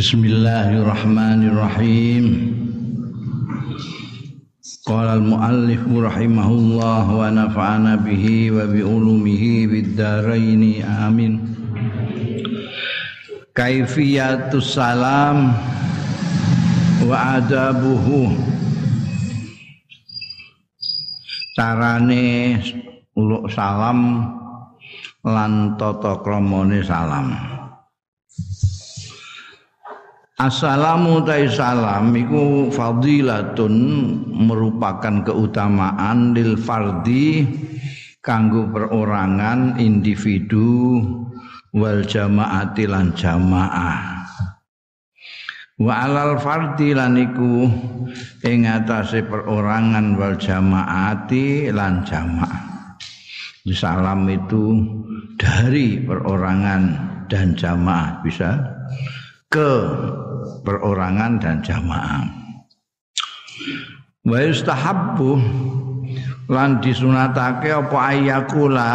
Bismillahirrahmanirrahim. Qala al-muallif rahimahullah wa nafa'ana bihi wa bi ulumihi bid dharain amin. Kaifiyatus salam wa adabuhu. Carane uluk salam lan tata kramane salam. Assalamu salam iku fadilatun merupakan keutamaan lil fardi kanggo perorangan individu wal jamaati lan jamaah. Wa alal fardi lan iku ing atase perorangan wal jamaati lan jamaah. Salam itu dari perorangan dan jamaah bisa ke perorangan dan jamaah. Wa yustahabbu lan disunatake apa ayakula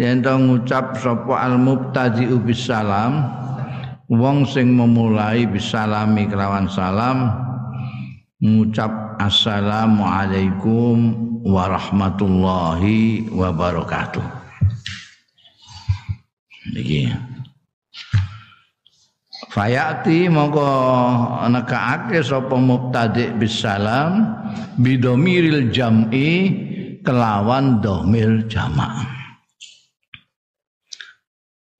yen to ngucap sapa al mubtadi bis salam wong sing memulai bisalami kelawan salam ngucap assalamu alaikum warahmatullahi wabarakatuh niki Fayati mongko nekaake sapa mubtadi bisalam bidomiril jam'i kelawan domir jamaah.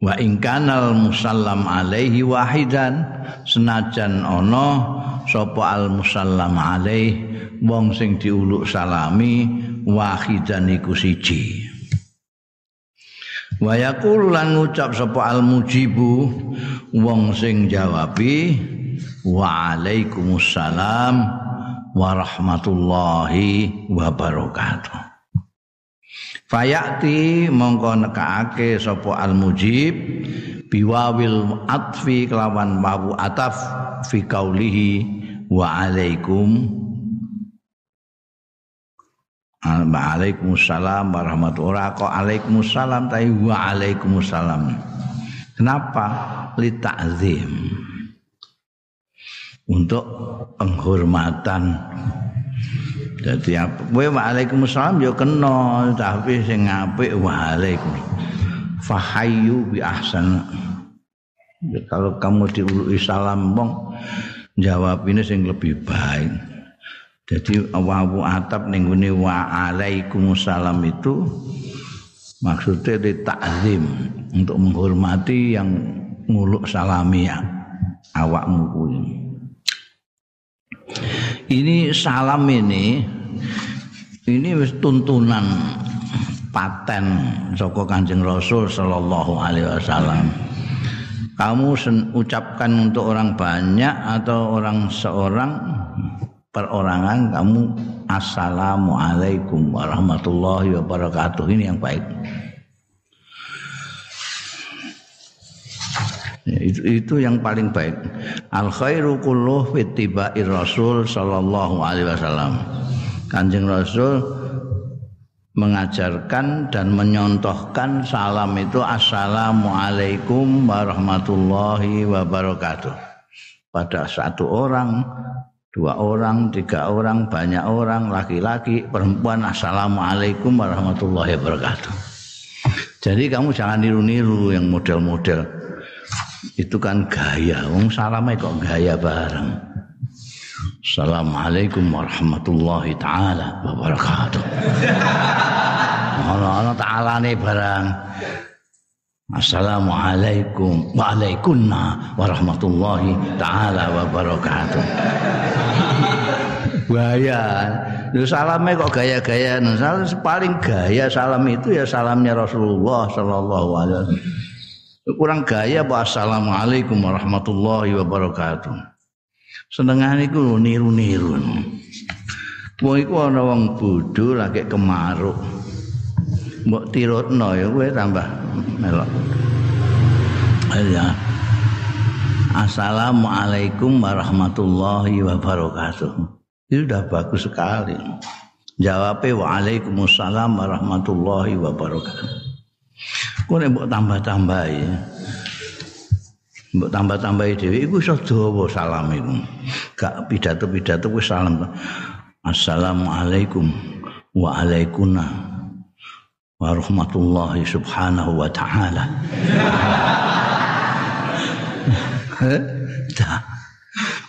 Wa ingkanal musallam alaihi wahidan senajan ana sapa al musallam alaih wong sing diuluk salami wahidan iku siji. Wa yaqulu lan ngucap sapa al mujibu wong sing jawabi wa alaikumussalam warahmatullahi wabarakatuh. Fayati mongko nekake sapa al mujib biwawil atfi kelawan wawu ataf fi kaulihi alaikum Waalaikumsalam warahmatullahi wabarakatuh. Waalaikumsalam tapi waalaikumsalam. Kenapa? Li ta'zim. Untuk penghormatan. Jadi apa? Kowe waalaikumsalam ya kena, tapi sing apik waalaikum. Fahayyu bi ahsan. Ya, kalau kamu diului salam bong, jawab ini sing lebih baik. Jadi wawu atap ning wa alaikumussalam itu maksudnya di takzim untuk menghormati yang nguluk salami ya awakmu kuwi. Ini salam ini ini wis tuntunan paten saka Kanjeng Rasul sallallahu alaihi wasallam. Kamu ucapkan untuk orang banyak atau orang seorang perorangan kamu assalamualaikum warahmatullahi wabarakatuh. Ini yang baik. Ya, itu, itu yang paling baik. Al khairu kulluh fittibair rasul sallallahu alaihi wasallam. Kanjeng rasul mengajarkan dan menyontohkan salam itu assalamualaikum warahmatullahi wabarakatuh. Pada satu orang dua orang, tiga orang, banyak orang, laki-laki, perempuan. Assalamualaikum warahmatullahi wabarakatuh. Jadi kamu jangan niru-niru yang model-model. Itu kan gaya. Wong salamnya kok gaya bareng. Assalamualaikum warahmatullahi taala wabarakatuh. Allah taala nih barang. Assalamualaikum waalaikumna warahmatullahi taala wabarakatuh. Gaya, lu salamnya kok gaya-gaya. Nah, salam paling gaya salam itu ya salamnya Rasulullah Shallallahu Alaihi Wasallam. Kurang gaya bahwa assalamualaikum warahmatullahi wabarakatuh. Senengan itu niru-niru. Wong iku ana wong bodho lagi kemaruk. Mbok tirutno ya kowe tambah melok. Ya. Assalamualaikum warahmatullahi wabarakatuh. Itu sudah bagus sekali. Jawabnya waalaikumsalam warahmatullahi wabarakatuh. Kau mbok tambah-tambah ya. mbok tambah-tambahi dhewe iku iso dawa salam iku gak pidato-pidato wis salam Assalamualaikum wa warahmatullahi subhanahu wa ta'ala.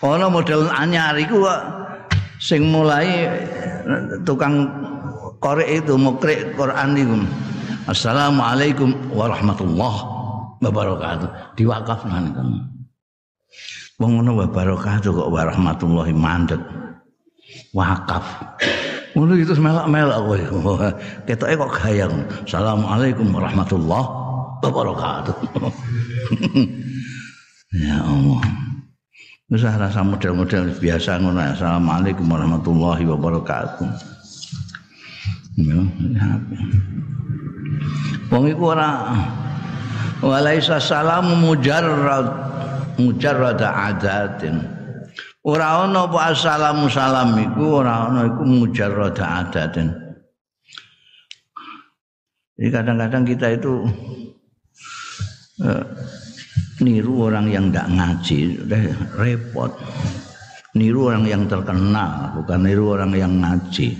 Ono model anyar iku kok sing mulai tukang korek itu mukrek Quran itu Assalamualaikum warahmatullahi wabarakatuh. Diwakaf nang kan wong ngono wabarakatuh kok warahmatullahi mandek. Wakaf ngono itu melak-melak kowe ketoke kok gayang Assalamualaikum warahmatullahi wabarakatuh ya Allah Wis rasa model-model biasa ngono. Assalamualaikum warahmatullahi wabarakatuh. Ya, Wong iku ora walaisa salamu mujarrad mujarrad adatin. Ora ana apa assalamu salam iku ora ana iku mujarrad adatin. Jadi kadang-kadang kita itu uh, niru orang yang tidak ngaji udah repot. Niru orang yang terkenal bukan niru orang yang ngaji.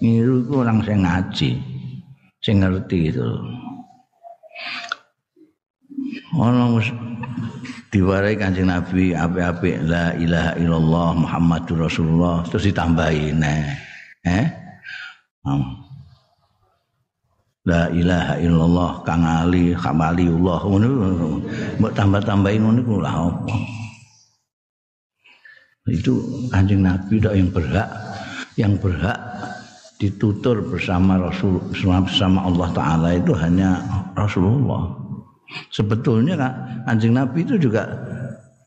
Niru itu orang yang ngaji saya ngerti itu. Orang diwarai kanjeng Nabi api-api la ilaha illallah Muhammadur Rasulullah terus ditambahin eh La ilaha illallah Kang Ali Kamaliullah ngono mbok tambah-tambahin ngono iku lah apa. Itu Kanjeng Nabi tok yang berhak yang berhak ditutur bersama Rasul bersama Allah taala itu hanya Rasulullah. Sebetulnya Kanjeng Nabi itu juga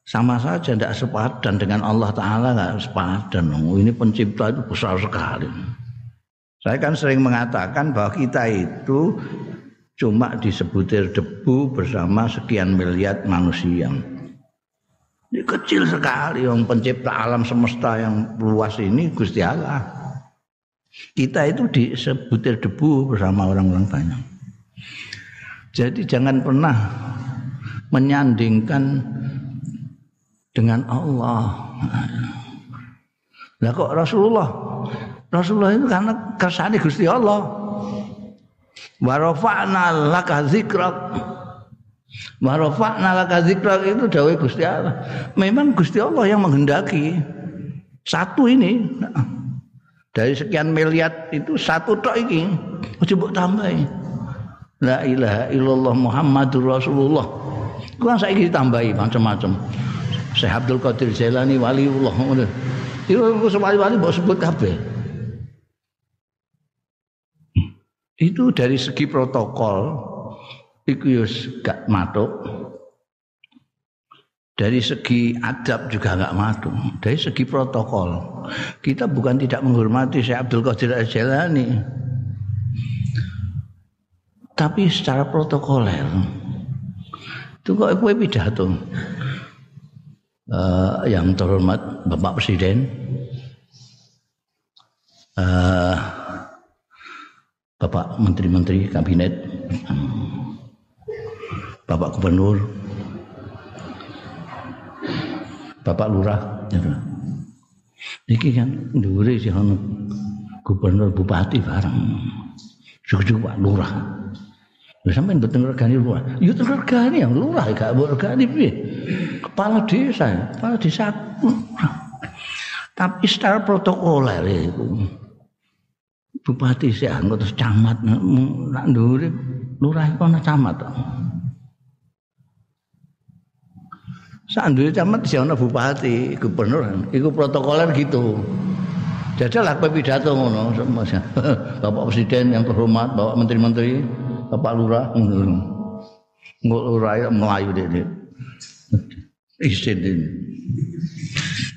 sama saja tidak sepadan dengan Allah taala enggak sepadan. Oh, ini pencipta itu besar sekali. Saya kan sering mengatakan bahwa kita itu cuma disebutir debu bersama sekian miliar manusia. Ini kecil sekali yang pencipta alam semesta yang luas ini Gusti Allah. Kita itu disebutir debu bersama orang-orang banyak. Jadi jangan pernah menyandingkan dengan Allah. Lah kok Rasulullah Rasulullah itu karena kersane Gusti Allah. Wa rafa'na laka dzikrak. Wa rafa'na laka itu dawuh Gusti Allah. Memang Gusti Allah yang menghendaki satu ini dari sekian miliar itu satu tok iki coba tambahin la ilaha illallah muhammadur rasulullah. Kan saiki ditambahi macam-macam. Syekh Abdul Qadir Jailani waliullah ngono. Itu wali-wali mbok sebut kabeh. Itu dari segi protokol itu gak matuk. Dari segi adab juga nggak matuk. Dari segi protokol kita bukan tidak menghormati Syekh Abdul Qadir Al-Jalani tapi secara protokoler itu kok gue pidato uh, yang terhormat Bapak Presiden uh, Bapak Menteri-Menteri Kabinet, Bapak Gubernur, Bapak Lurah, gitu. Iki kan dhuwure sih gubernur bupati bareng. Cukup Pak Lurah. Lha sampean mboten regani lurah. Ya regani yang lurah gak mbok regani piye? Kepala desa, kepala desa. Tapi secara protokoler itu bupati sih anggota camat nak ndure lurah iku ana camat to. Sak camat sih ana bupati, gubernur, iku protokoler gitu. Jajal aku pidato ngono Bapak Presiden yang terhormat, Bapak Menteri-menteri, Bapak Lurah ngono. Lurah Melayu deh. Isin ini.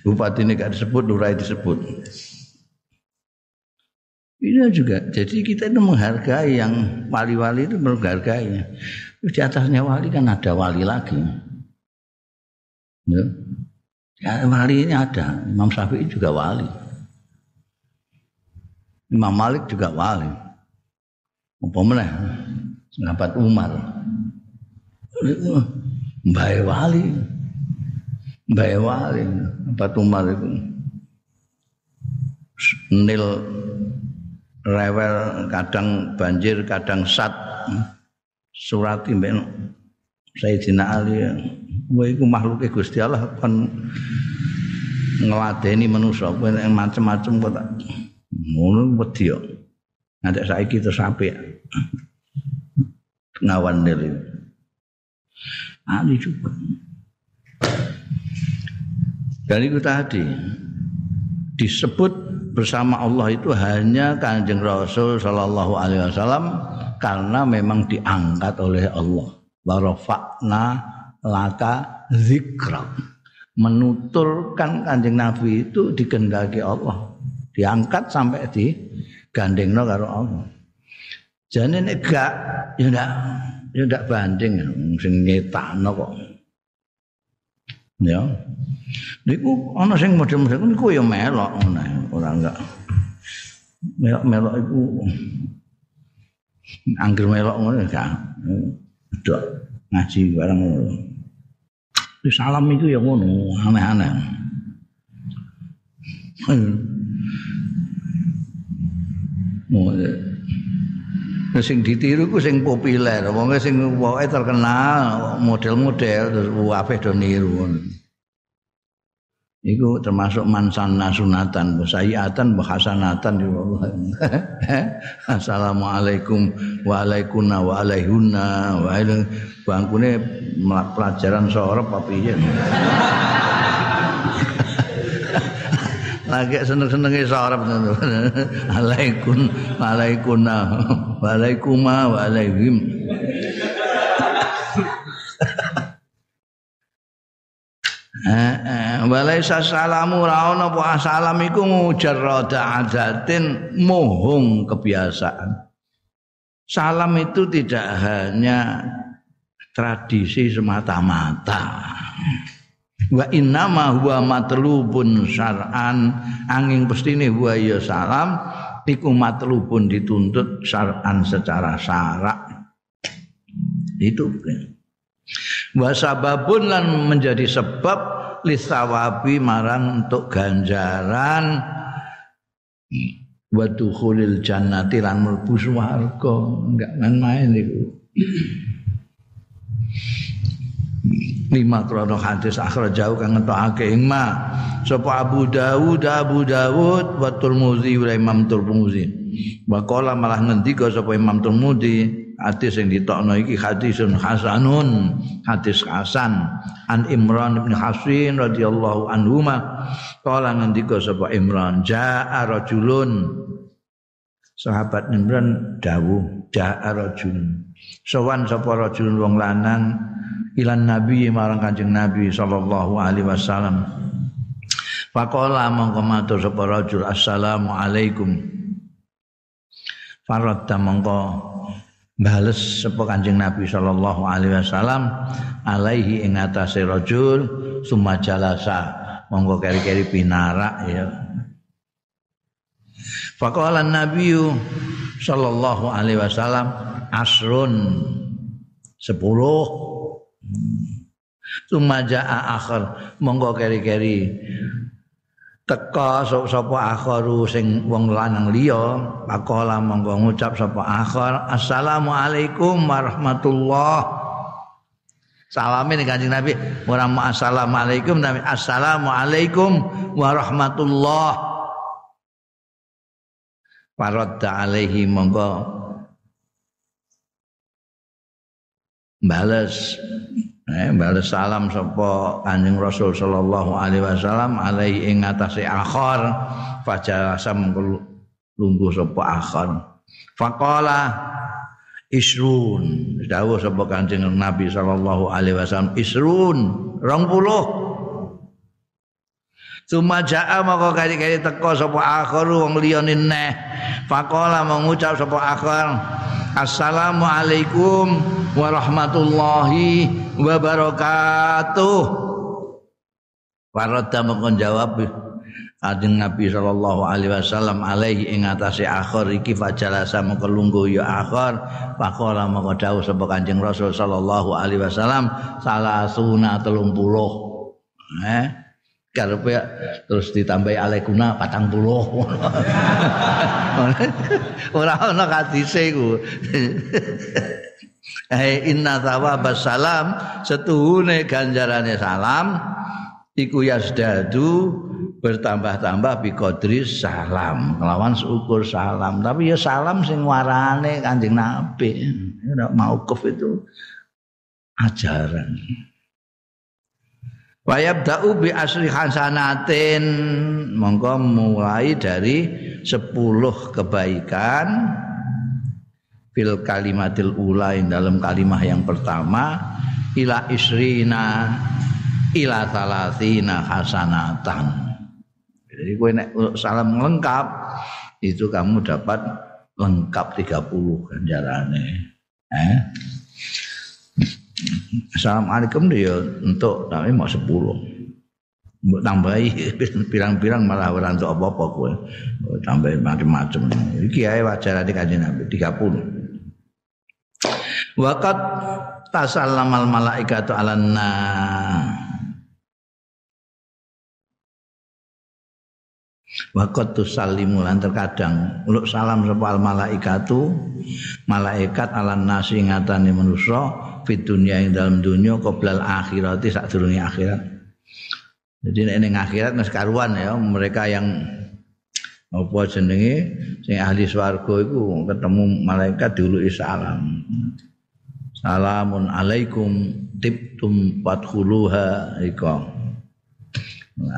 Bupati ini gak disebut, lurah disebut. Ini juga. Jadi kita itu menghargai yang wali-wali itu menghargai. Di atasnya wali kan ada wali lagi. Ya. ya wali ini ada. Imam Syafi'i juga wali. Imam Malik juga wali. Apa meneh? Sahabat Umar. Mbah Wali. Mbah Wali Batu Umar itu. Nil rewel kadang banjir kadang sat surat mbek Sayyidina Ali Wah iku makhluke Gusti Allah kon ngladeni manusa kowe macam-macam kok tak ngono wedi. Nanti saiki terus apik. Ngawan dari. Ali juga. Dan itu tadi disebut bersama Allah itu hanya Kanjeng Rasul Shallallahu Alaihi Wasallam karena memang diangkat oleh Allah. Warofakna laka zikra. Menuturkan Kanjeng Nabi itu dikendaki Allah. Diangkat sampai di gandengno karo Allah. Jane nek gak ya ndak ya ndak banding sing nyetakno kok. Ya. Niku ana sing model-model niku ya melok ngono ora enggak. Melok-melok iku angger melok ngono gak. Dok ngaji bareng ngono. Salam itu ya ngono aneh-aneh. Sing ditiru ku sing populer, wong sing pokoke terkenal model-model terus kabeh do niru. Iku termasuk mansana sunatan, sayyatan, hasanatan Assalamualaikum waalaikumna walaihunna wa bangkune pelajaran sorop apa piye. lagi seneng-senenge sarap alaikum alaikuna walaikuma walaihim. Walaisa salamu raono apa salam iku mujarrada adatin mohong kebiasaan. Salam itu tidak hanya tradisi semata-mata wa inna ma huwa matlubun syar'an. Angin pestine huwa ya salam iku matlubun dituntut syar'an secara syarak. Itu wa sababun lan menjadi sebab lisawabi marang untuk ganjaran wa dukhulil jannati lan mlebu swarga. Enggak main-main itu lima krono hadis akhir jauh kang ngetokake ing ma sapa Abu Dawud Abu Dawud wa Tirmidzi wa Imam Tirmidzi wa qala malah ngendika sapa Imam Tirmidzi hadis sing ditokno iki hadisun hasanun hadis hasan. An Imran bin Hasin radhiyallahu anhu ma qala ngendika sapa Imran jaa rajulun. Sahabat Imran dawuh jaa rajulun. Sowan sapa rajulun wong lanang ilan nabi marang kanjeng nabi sallallahu alaihi wasallam. Faqala mongko matur sapa rajul assalamu alaikum. Faradda mongko bales sapa kanjeng nabi sallallahu alaihi wasallam alaihi ing atase rajul summa jalasa. Monggo keri-keri pinarak ya. Faqala nabi sallallahu alaihi wasallam asrun sepuluh Sumaja'a akhir monggo keri-keri. Teka sapa akharu sing wong lanang liya pakola monggo ngucap sapa akhir assalamualaikum warahmatullah. Salamin kanjeng Nabi ora assalamualaikum Nabi assalamualaikum warahmatullah. Faradda alaihi monggo bales. Eh, bales salam sapa Kanjeng Rasul sallallahu alaihi wasallam alaihi ing atase akhir fajalasa lungguh sapa akhir faqala isrun. Dawuh sapa Kanjeng Nabi sallallahu alaihi wasallam isrun 20 Suma ja'a maka kali-kali teko sapa akhir wong liyane neh. Faqala mengucap sapa akhir Assalamualaikum warahmatullahi wabarakatuh. Warada mengkon jawab Kanjeng Nabi sallallahu alaihi wasallam alaihi ing atase akhir iki fajalasa mengko lungguh ya akhir. Faqala mengko dawuh sapa Kanjeng Rasul sallallahu alaihi wasallam salasuna 30 eh karepe terus ditambahi alaikuna patang puluh. Ora ana hadise iku. Eh inna thawabas salam setuhune ganjarane salam iku yasdadu bertambah-tambah bi salam. Lawan seukur salam. Tapi ya salam sing warane Kanjeng Nabi. Ora maukuf itu ajaran Wayabda'u bi asri hasanatin monggo mulai dari sepuluh kebaikan fil kalimatil ula dalam kalimah yang pertama ila isrina ila talatina hasanatan jadi kowe nek salam lengkap itu kamu dapat lengkap 30 ganjarane. Eh? Assalamualaikum dia untuk tapi mau 10. Mbok tambahi pirang-pirang malah ora untuk apa-apa kowe. Tambahi macam-macam. Iki ae wajarane kanjeng Nabi 30. Waqat tasallamal malaikatu alanna Wakot salimu lan terkadang uluk salam sapa al malaikatu malaikat alan nasi ngatane manusa fit dunya ing dalam dunya qoblal akhirati sadurunge akhirat. Jadi nek akhirat wis karuan ya mereka yang apa jenenge sing ahli swarga iku ketemu malaikat diuluki salam. Salamun alaikum tibtum fadkhuluha iku.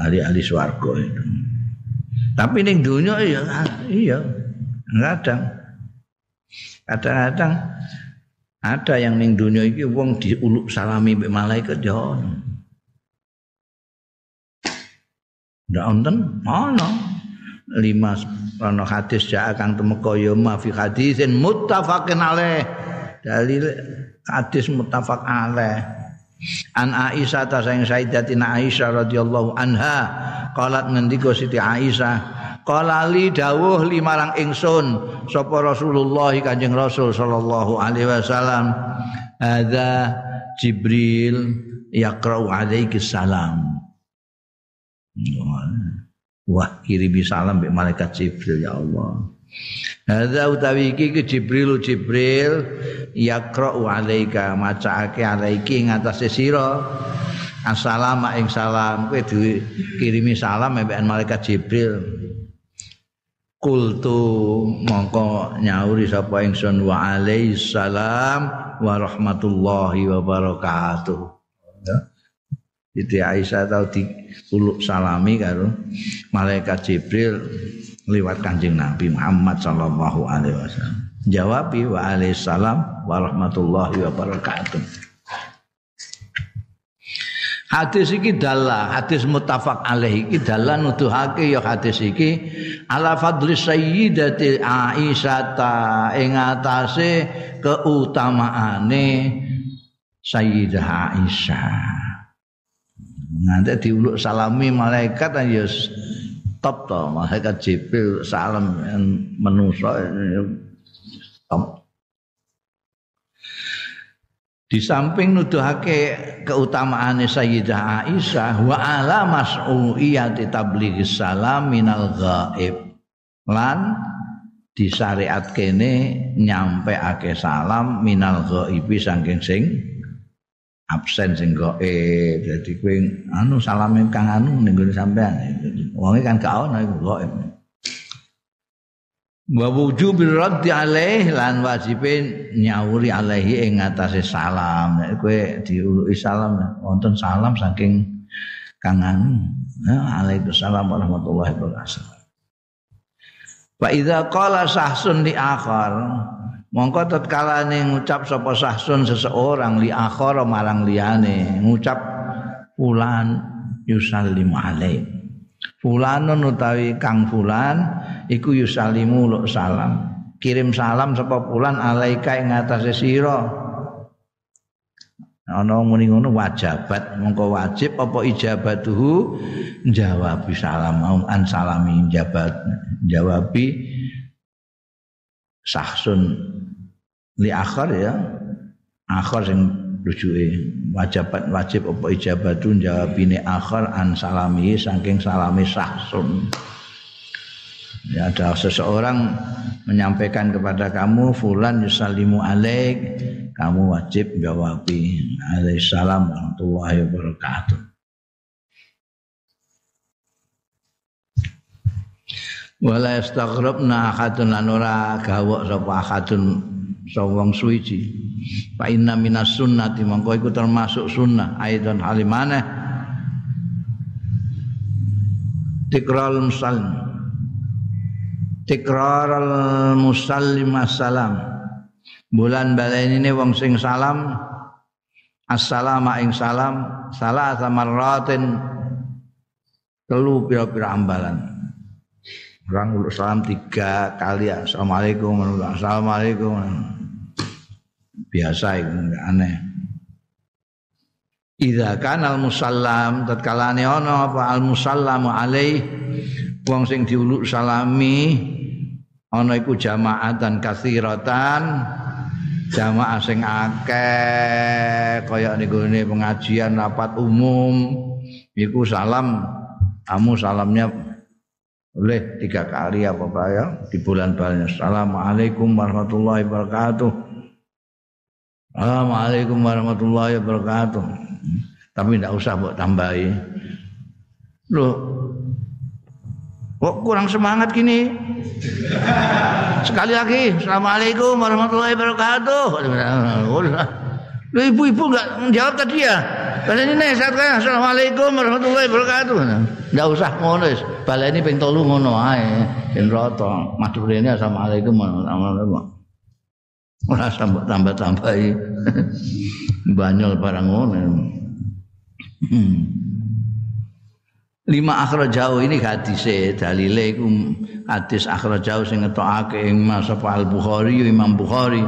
Ahli-ahli swarga itu. Tapi ning dunia iya iya kadang kadang-kadang ada yang ning dunia iki wong diuluk salami mbek malaikat ya ono. Ndak wonten ono. Lima ono hadis ja kang temeka ya ma fi hadisin muttafaqin alaih. Dalil hadis muttafaq alaih. An Aisyah ta sayang Sayyidatina Aisyah radhiyallahu anha qalat ngendika Siti Aisyah qala li dawuh limarang ingsun sapa Rasulullah Kanjeng Rasul sallallahu alaihi wasallam hadza Jibril yaqra'u alaiki salam. Wah kirimi salam mbek malaikat Jibril ya Allah. Hadza utawi iki ke Jibril Jibril yaqra'u alaika macaake alaiki ing atase sira. Assalamu ing salam kowe dikirimi salam mbek malaikat Jibril Kultu mongko nyauri sapa ingsun wa alaihi salam wa rahmatullahi wa barakatuh ya Siti Aisyah tahu di uluk salami karo malaikat Jibril lewat kanjeng Nabi Muhammad sallallahu alaihi wasallam. Jawabi wa alaihi salam wa rahmatullahi wa barakatuh. Hadis iki dalah, hadis muttafaq alaih iki dalah nuduhake ya hadis iki ala fadli sayyidati Aisyah ing atase keutamaane Sayyidah Aisyah. Nanti diuluk salami malaikat ya top to malaikat Jibril salam menusa top. Di samping nuduhake keutamaan Sayyidah Aisyah wa ala mas'uiyati tablighi salam minal ghaib. Lan disyariat kene nyampe ake salam minal ghaibi saking sing absen sing gaib dadi kowe anu salame kang anu ning sampean. Wonge kan gak iku gaib wa wujubil raddi alaih lan wajibe nyauri alaihi ing atase salam nek kowe diuluki salam wonten salam saking kang anu Waalaikumsalam warahmatullahi wabarakatuh. Wa idza qala sahsun li akhar Mongko tatkala ngucap sapa sahsun seseorang li akhara marang liyane ngucap fulan yusallimu alaih. Fulanun utawi kang fulan iku yusallimu lu salam. Kirim salam sapa fulan alaika ing atase sira. ana muni ngono wajibat mongko wajib apa ijabatuhu jawab salam an salami jabat jawabi sahsun li akhir ya akhir sing rujuke wajibat wajib apa ijabatu jawabine akhir an salami saking salami sahsun. Ya ada seseorang menyampaikan kepada kamu fulan yusallimu alaik kamu wajib jawabi alaihissalam warahmatullahi wabarakatuh. Wala yastaghrabna ahadun lan ora gawok sapa ahadun sawang suwiji fa inna minas sunnati mongko iku termasuk sunnah. Aidan halimane tikral muslim tikrar al musallim assalam. Bulan baleni ini wong sing salam assalamu ing salam salah raten telu pira-pira ambalan. Orang salam tiga kali assalamualaikum assalamualaikum biasa itu aneh. Idza kana al musallam tatkala ana apa? Al musallamu alaih. Wong sing diuluk salami ana iku jamaatan kathiratan jamaah sing akeh kaya niku pengajian rapat umum. Iku salam kamu salamnya oleh tiga kali apa ya? Di bulan bulannya Assalamualaikum warahmatullahi wabarakatuh Assalamualaikum warahmatullahi wabarakatuh tapi tidak usah buat tambahi loh Kok kurang semangat gini? Sekali lagi, Assalamualaikum warahmatullahi wabarakatuh. Lu ibu-ibu enggak menjawab tadi ya? Baleni nih kan Assalamualaikum warahmatullahi wabarakatuh. Enggak usah ngono. Baleni ping 3 ngono ae. Ben rata. ini Assalamualaikum warahmatullahi wabarakatuh. Ora tambah-tambahi. Banyol barang ngono. Hmm. Lima jauh ini hadise dalile iku hadis jauh sing ngetokake ing Mas Al Bukhari Imam Bukhari.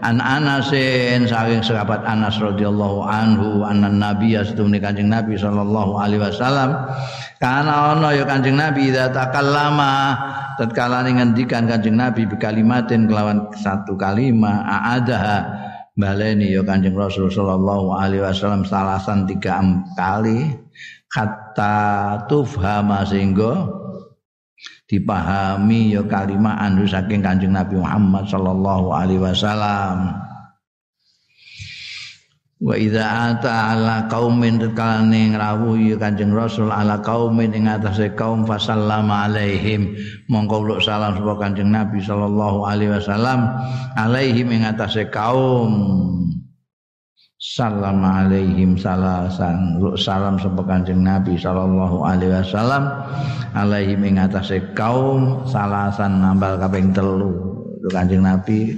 An Anasin saking sahabat Anas radhiyallahu anhu anan nabi astumni Kanjeng Nabi sallallahu alaihi wasallam kana ana ya Kanjeng Nabi idza takallama. Tatkala ngendikan Kanjeng Nabi bi kalimatin kelawan satu kalimat aadaha. Baleni ya Kanjeng Rasul sallallahu alaihi wasallam salasan tiga kali hatta tufhama sehingga dipahami ya kalimat anu saking Kanjeng Nabi Muhammad sallallahu alaihi wasallam. Wa idza ata ala qaumin tekane ngrawuhi Kanjeng Rasul ala qaumin ing atase kaum fasallama alaihim. Mongko uluk salam sapa Kanjeng Nabi sallallahu alaihi wasallam alaihim ing atase kaum salam alaihim salasan salam sapa kanjeng Nabi sallallahu alaihi wasallam. Alaihim ing atase kaum salasan nambal kaping telu. Kanjeng Nabi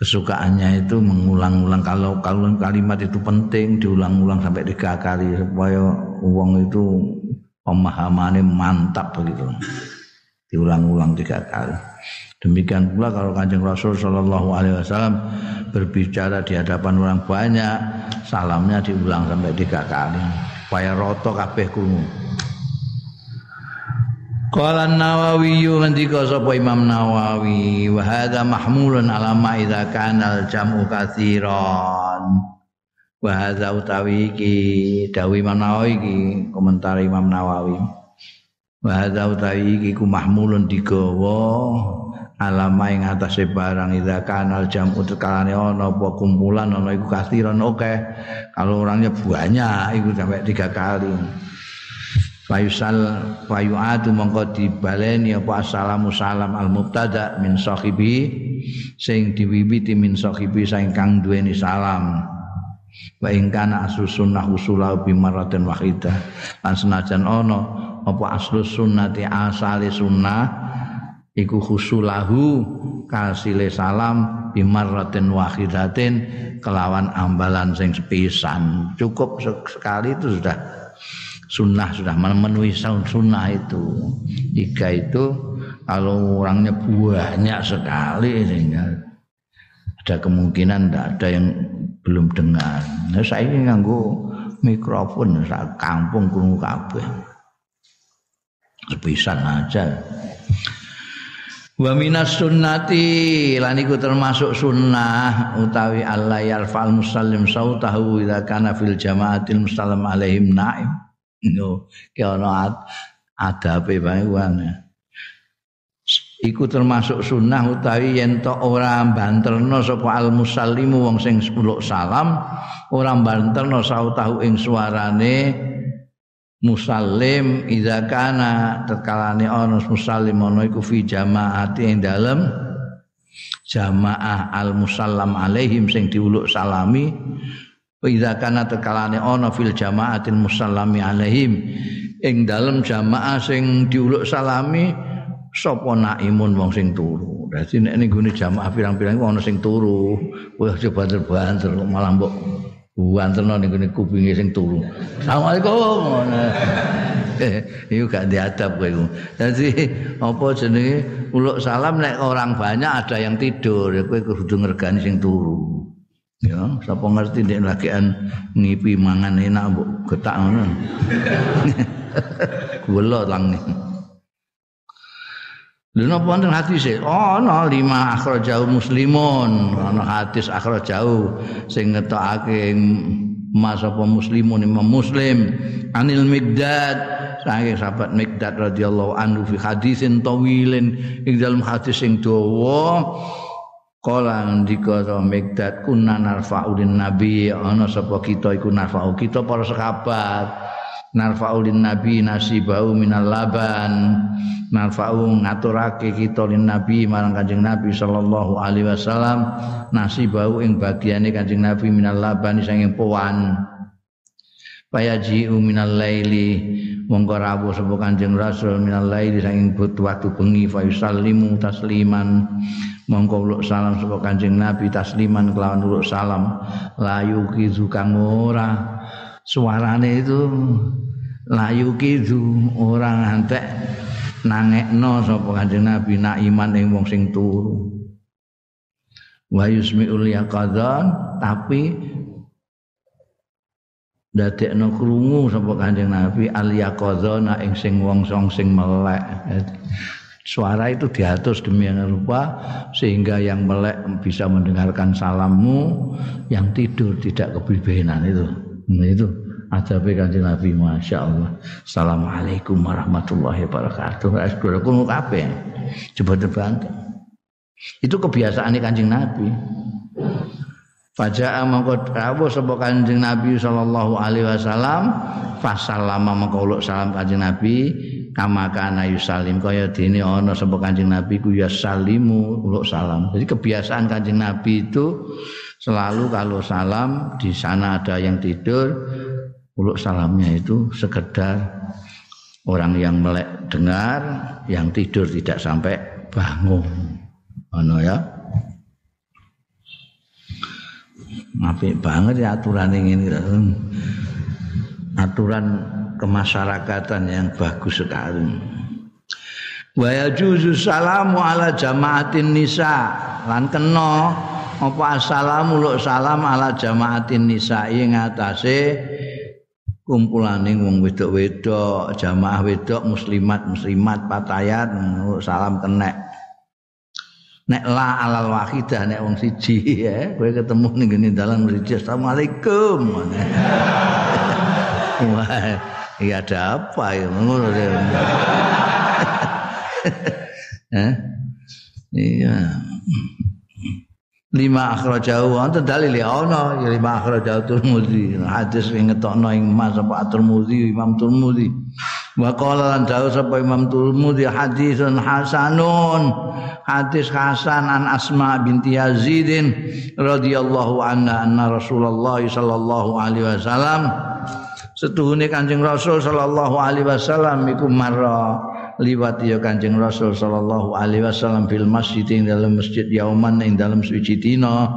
kesukaannya itu mengulang-ulang. Kalau kalau kalimat itu penting diulang-ulang sampai tiga kali supaya uang itu pemahamannya mantap begitu. Diulang-ulang tiga kali Demikian pula kalau Kanjeng Rasul Shallallahu Alaihi Wasallam berbicara di hadapan orang banyak, salamnya diulang sampai tiga kali. Supaya roto kabeh kuno. Qala Nawawi ngendika sapa Imam Nawawi wa hadza mahmulun ala ma idza kana jam'u katsiran. Wa utawi iki dawuh Imam Nawawi iki komentar Imam Nawawi. Wa utawi iki ku mahmulun digawa alama ing atase barang idza kanal jam kalane ana apa kumpulan ana iku kasiran oke. Kalau orangnya banyak iku sampai tiga kali. Fayusal fayu'atu mongko dibaleni apa assalamu salam al mubtada min sahibi sing diwiwiti min sahibi sing kang duweni salam. Wa ing kana aslu sunnah usula bi maratin wahidah. Lan senajan ana apa aslu sunnati asale sunnah iku khusulahu kasile salam bimarratin wahidatin kelawan ambalan sing sepisan cukup sekali itu sudah sunnah sudah memenuhi sunnah itu tiga itu kalau orangnya banyak sekali sehingga ada kemungkinan tidak ada yang belum dengar. Nah, saya ini nganggo mikrofon sak kampung krungu kabeh. Sepisan aja. Wa minas sunnati lan iku termasuk sunnah utawi Allah yarfa'al muslim sautahu idza kana fil jama'atil mustallam alaihim naim. No, ki ana adabe bae Iku termasuk sunnah utawi yen to ora banterno sapa al musallimu wong sing uluk salam ora banterno sautahu ing suarane musallim idza kana tetkalane ana musallim ana iku fi jamaati ing dalem jamaah al musallam alaihim sing diuluk salami idza kana tetkalane ana fil jamaatil musallami alaihim ing dalem jamaah sing diuluk salami sapa naimun wong sing turu. Dadi nek ning gone jamaah pirang-pirang ana sing turu, aja banter-banter malah mbok banterno ning gone kupinge sing turu. Assalamualaikum. Iku gak diadab kowe. Dadi apa jenenge uluk salam nek orang banyak ada yang tidur, kowe kudu ngergani sing turu. Ya, sapa ngerti nek lagian ngipi mangan enak mbok getak ngono. Gula lang nih. Lha napa wonten hadis e? Ana lima akhrajahu muslimun, ana hadis akhrajahu sing ngetokake mas apa muslimun Imam Muslim. Anil Migdad saking sahabat Migdad radhiyallahu anhu fi hadisin tawilin. Ing dalam hadis sing dawa Kala ndika to Migdad kunna narfa'ulin nabi. Ana sapa kita iku narfa'u? Kita para sahabat. Narfa'u lin nabi nasibau minal laban narfa'u ngaturake kita lin nabi marang kanjeng nabi sallallahu alaihi wasallam nasibau ing bagiane kanjeng nabi minal laban sanging powan payaji'u minal laili mongko rawuh sapa kanjeng rasul minal laili sanging waktu bengi fa yusallimu tasliman. Mongko uluk salam sapa kanjeng nabi tasliman kelawan uluk salam. Layu kizu kang ora. Suarane itu layu kidu orang antek nangekno sapa kanjeng Nabi nak iman ing wong sing turu. Wa yusmiul yaqadzan tapi dadekno krungu sapa kanjeng Nabi al yaqadzana ing sing wong song sing melek. Suara itu diatur demi yang rupa sehingga yang melek bisa mendengarkan salammu yang tidur tidak kebibenan itu. Nah, itu adabe kanjeng Nabi Masya Allah Assalamualaikum warahmatullahi wabarakatuh. Assalamualaikum kabeh? Coba terbang itu kebiasaan kanjeng Nabi. Faja'a mangko rawuh sapa Kanjeng Nabi sallallahu alaihi wasallam fasallama mangko salam Kanjeng Nabi kama kana yusalim kaya dene ana sapa Kanjeng Nabi ku ya salimu uluk salam. Jadi kebiasaan Kanjeng Nabi itu selalu kalau salam di sana ada yang tidur uluk salamnya itu sekedar orang yang melek dengar, yang tidur tidak sampai bangun. Ono ya. Apik banget ya aturan ini. Aturan kemasyarakatan yang bagus sekali. Wa yajuzu salamu ala jamaatin nisa lan kena apa assalamu salam ala jamaatin nisa ing atase kumpulaning wong wedok-wedok, jamaah wedok muslimat muslimat patayat salam kenek. Nek la alal wahidah nek wong siji ya, kowe ketemu ning ngene dalan siji Assalamualaikum. Wah, iya ada apa ya ngono Eh? Iya lima akhrajahu wonten dalil ya ana ya lima akhrajahu Tirmidzi hadis sing ngetokno ing Mas apa Tirmidzi Imam Tirmidzi wa qala lan dawuh sapa Imam Tirmidzi hadisun hasanun. Hadis hasan an Asma binti Yazid radhiyallahu anha anna Rasulullah sallallahu alaihi wasallam. Setuhune Kanjeng Rasul sallallahu alaihi wasallam iku marra liwat ya Kanjeng Rasul sallallahu alaihi wasallam fil masjid ing dalam masjid yauman ing dalam suci dina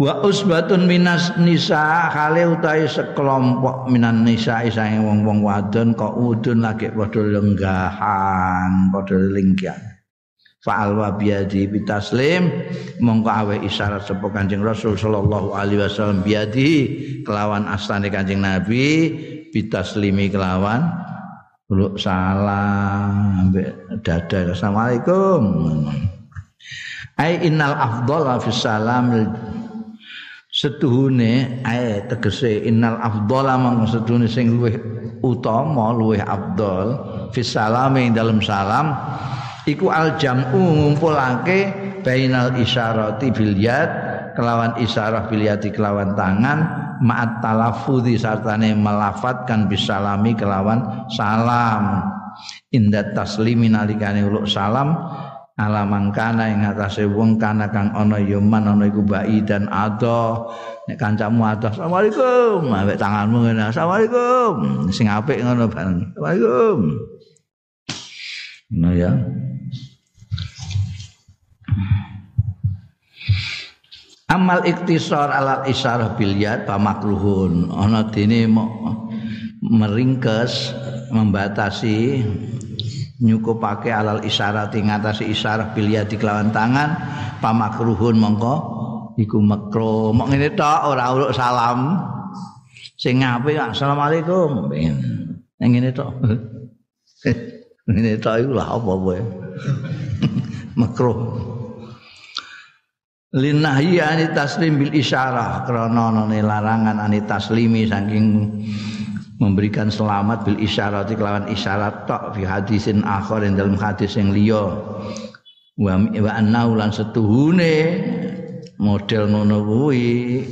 wa usbatun minas nisa kale utahe sekelompok minan nisa sange wong-wong wadon kok udun lagi padha lenggahan padha lingkian fa'al wa biadi bitaslim mongko awe isyarat sapa Kanjeng Rasul sallallahu alaihi wasallam biadi kelawan astane Kanjeng Nabi bitaslimi kelawan uluk salam ambek dada assalamualaikum. Ai innal afdhala fi salam. Setuhune ai tegese innal mong setuhune sing luwih utama luwih afdal fi salam ing dalam salam iku al jam'u ngumpulake bainal isyarati bil yad kelawan isyarah bil yadi kelawan tangan ma'at talaffudzi sartane melafatkan bisalami kelawan salam. Indat taslimi nalikane uluk salam ala mangkana ing atase wong kana kang ana ya man ana iku bai dan ado nek kancamu ado asalamualaikum ambek tanganmu ngene asalamualaikum sing apik ngono bareng asalamualaikum nah ya Amal iktisar alal isyarah bilyat pamakruhun. Ana dene meringkes membatasi nyukupake alal isyarat ing ngatasi isyarah bilyat kelawan tangan pamakruhun mongko iku makro mok ngene tok ora uruk salam. Sing apik assalamualaikum. Ngene tok. Ngene tok iku lah apa wae makruh linahyi ani taslim bil isyarah krana ana larangan ani taslimi saking memberikan selamat bil isyarat kelawan isyarat tok fi hadisin akhir ing dalam hadis yang liya. Wa wa annau lan setuhune model ngono kuwi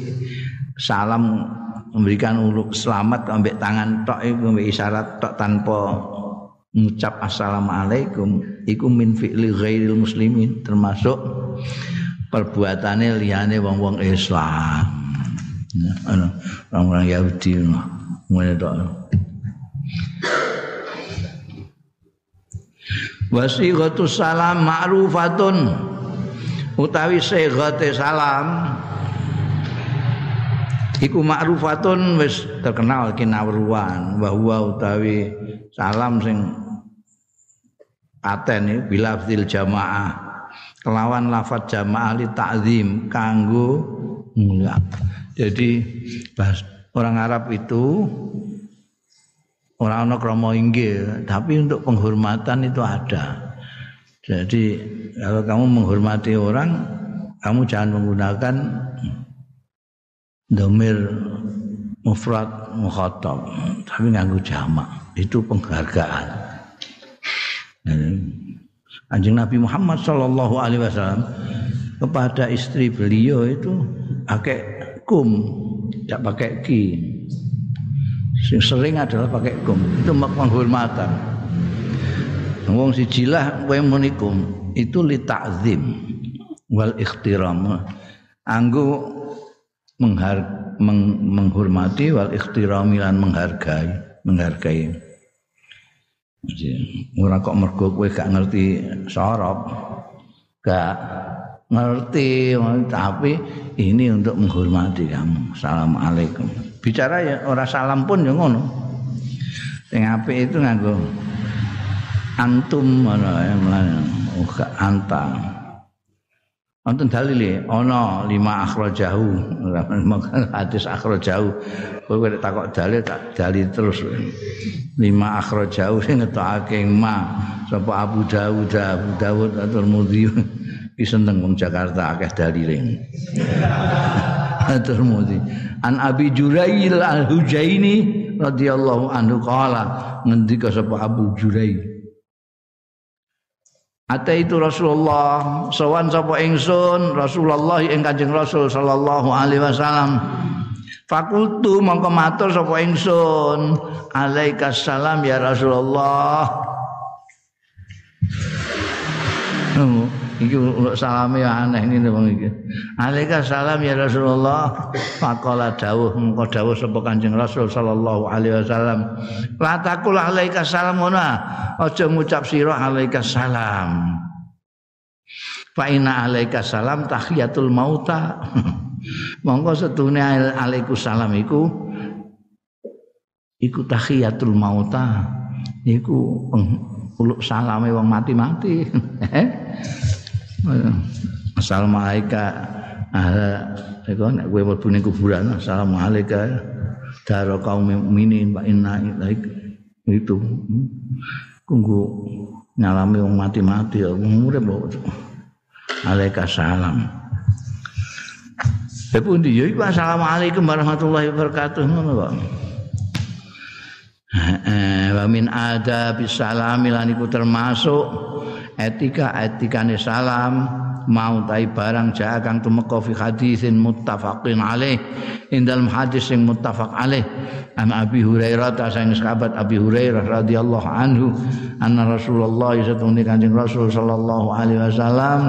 salam memberikan uluk selamat ambek tangan tok iku isyarat tok tanpa ngucap assalamualaikum iku min fi'li ghairil muslimin termasuk perbuatane liyane wong-wong Islam. Orang-orang Yahudi ngene tok. Wasighatu salam ma'rufatun utawi sighate salam iku ma'rufatun wis terkenal kinawruan bahwa utawi salam sing paten bilafzil jamaah kelawan lafat jamaah li ta'zim kanggo mulia. Jadi orang Arab itu orang ana krama inggil, tapi untuk penghormatan itu ada. Jadi kalau kamu menghormati orang, kamu jangan menggunakan domir mufrad mukhatab, tapi nganggo jamak. Itu penghargaan. Anjing Nabi Muhammad Shallallahu Alaihi Wasallam kepada istri beliau itu pakai kum, tidak pakai ki. Sering adalah pakai kum. Itu penghormatan. Wong sijilah kowe munikum itu li ta'zim wal ikhtiram. Anggo menghar, meng, menghormati wal ikhtirami menghargai, menghargai. Ora kok mergo kowe gak ngerti sorop. Gak ngerti tapi ini untuk menghormati kamu. Assalamualaikum. Bicara ya ora salam pun ya ngono. Sing apik itu nganggo antum ngono ya mlane. Oh gak. Wonten dalile ana lima akhrajahu. Hadis akhrajahu. Kowe nek takok dalil tak dalil terus. Lima akhrajahu sing ngetokake ma sapa Abu Dawud, Abu Dawud atau Mudhi. Ki seneng wong Jakarta akeh dalile. Atur Mudhi. An Abi Jurail Al-Hujaini radhiyallahu anhu qala ngendika sapa Abu Jurail Ata itu Rasulullah sawan sapa ingsun Rasulullah ing Kanjeng Rasul sallallahu alaihi wasallam. Fakultu mongko matur sapa ingsun alaikas salam ya Rasulullah. Iki salame aneh ngene wong iki. Alika salam ya Rasulullah. Faqala dawuh mengko dawuh sapa Kanjeng Rasul sallallahu alaihi wasallam. La taqul alaika salam ona aja ngucap sira alaika salam. Fa inna alaika salam tahiyatul mauta. Mongko setune alaiku salam iku iku tahiyatul mauta. Iku uluk salame wong mati-mati. Eh Assalamualaikum. Ahla iku nek kowe mlebu ning kuburan assalamualaikum. Daro kaum mukminin wa inna itu. Kunggu nyalami wong mati-mati wong urip alaika salam. Ya pundi? Ya iku assalamualaikum warahmatullahi wabarakatuh. Ngono kok. Wa min adab salam lan iku termasuk etika etikane salam mau tai barang ja kang tumeka fi hadisin muttafaqin alaih ing dalam hadis sing muttafaq alaih an Abi Hurairah ta sang sahabat Abi Hurairah radhiyallahu anhu anna Rasulullah satune Kanjeng Rasul sallallahu alaihi wasallam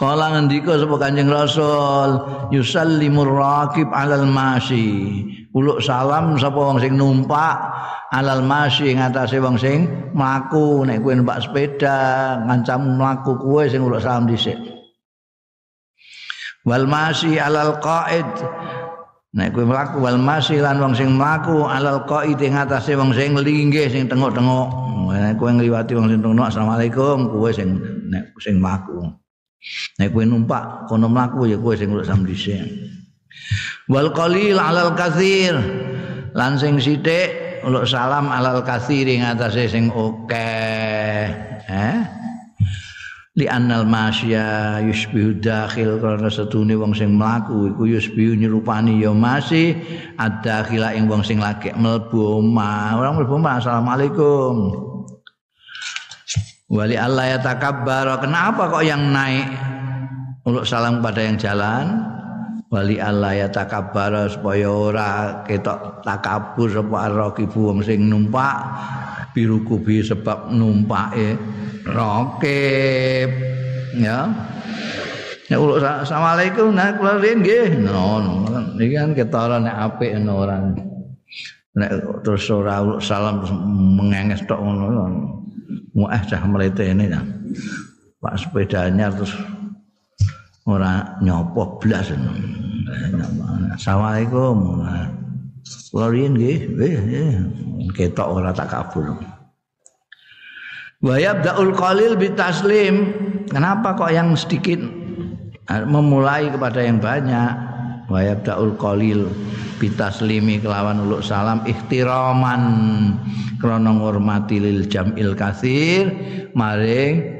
Kala ngendika sapa Kanjeng Rasul, yusallimur raqib alal masyi. Uluk salam sapa wong sing numpak alal masyi ngatasé wong sing mlaku nek kowe numpak sepeda, ngancam mlaku kowe sing uluk salam dhisik. Wal masyi alal qaid. Nek kowe mlaku wal masyi lan wong sing mlaku alal qaid ngatasé wong sing linggih sing tengok-tengok. Nek kowe ngliwati wong sing tengok, Assalamualaikum, kowe sing nek sing mlaku. Nek kowe numpak kono mlaku ya kowe sing sam dhisik. Wal qalil alal katsir. Lan sing sithik uluk salam alal katsir ing atase sing akeh. Eh? Li annal masya yusbihu dakhil karena setune wong sing mlaku iku yusbihu nyerupani ya masih ad-dakhila ing wong sing lagi omah. Orang omah assalamualaikum. Wali Allah ya takabbar. Kenapa kok yang naik untuk salam pada yang jalan? Wali Allah ya takabbar supaya ora ketok takabur sapa rakibu wong sing numpak biru kubi sebab numpake rakib ya Ya Allah, Assalamualaikum, nah kula nggih. No, niki kan ketara nek apik ana orang. Nek terus ora salam mengenges tok ngono. muah cah ini ya. Pak sepedanya terus ora nyopo blas. Assalamualaikum. Kula riyen nggih, nggih, ketok ora tak kabur. Wa yabda'ul qalil bitaslim. Kenapa kok yang sedikit memulai kepada yang banyak? Wa yabda'ul qalil bitaslimi kelawan uluk salam ihtiraman krana ngurmati lil jamil katsir maring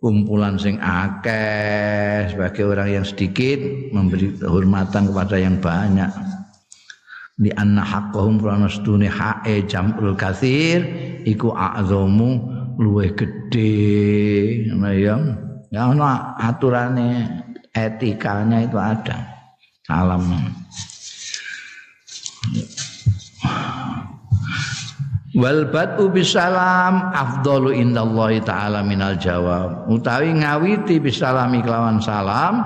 kumpulan sing akeh sebagai orang yang sedikit memberi kehormatan kepada yang banyak. Di anna haqqahum krana sedune hae jamul katsir iku azamu luwih gedhe ngono ya ya ana aturane etikanya itu ada. Salam Wal batu bisalam afdalu indallahi taala minal jawab. Utawi ngawiti bisalami kelawan salam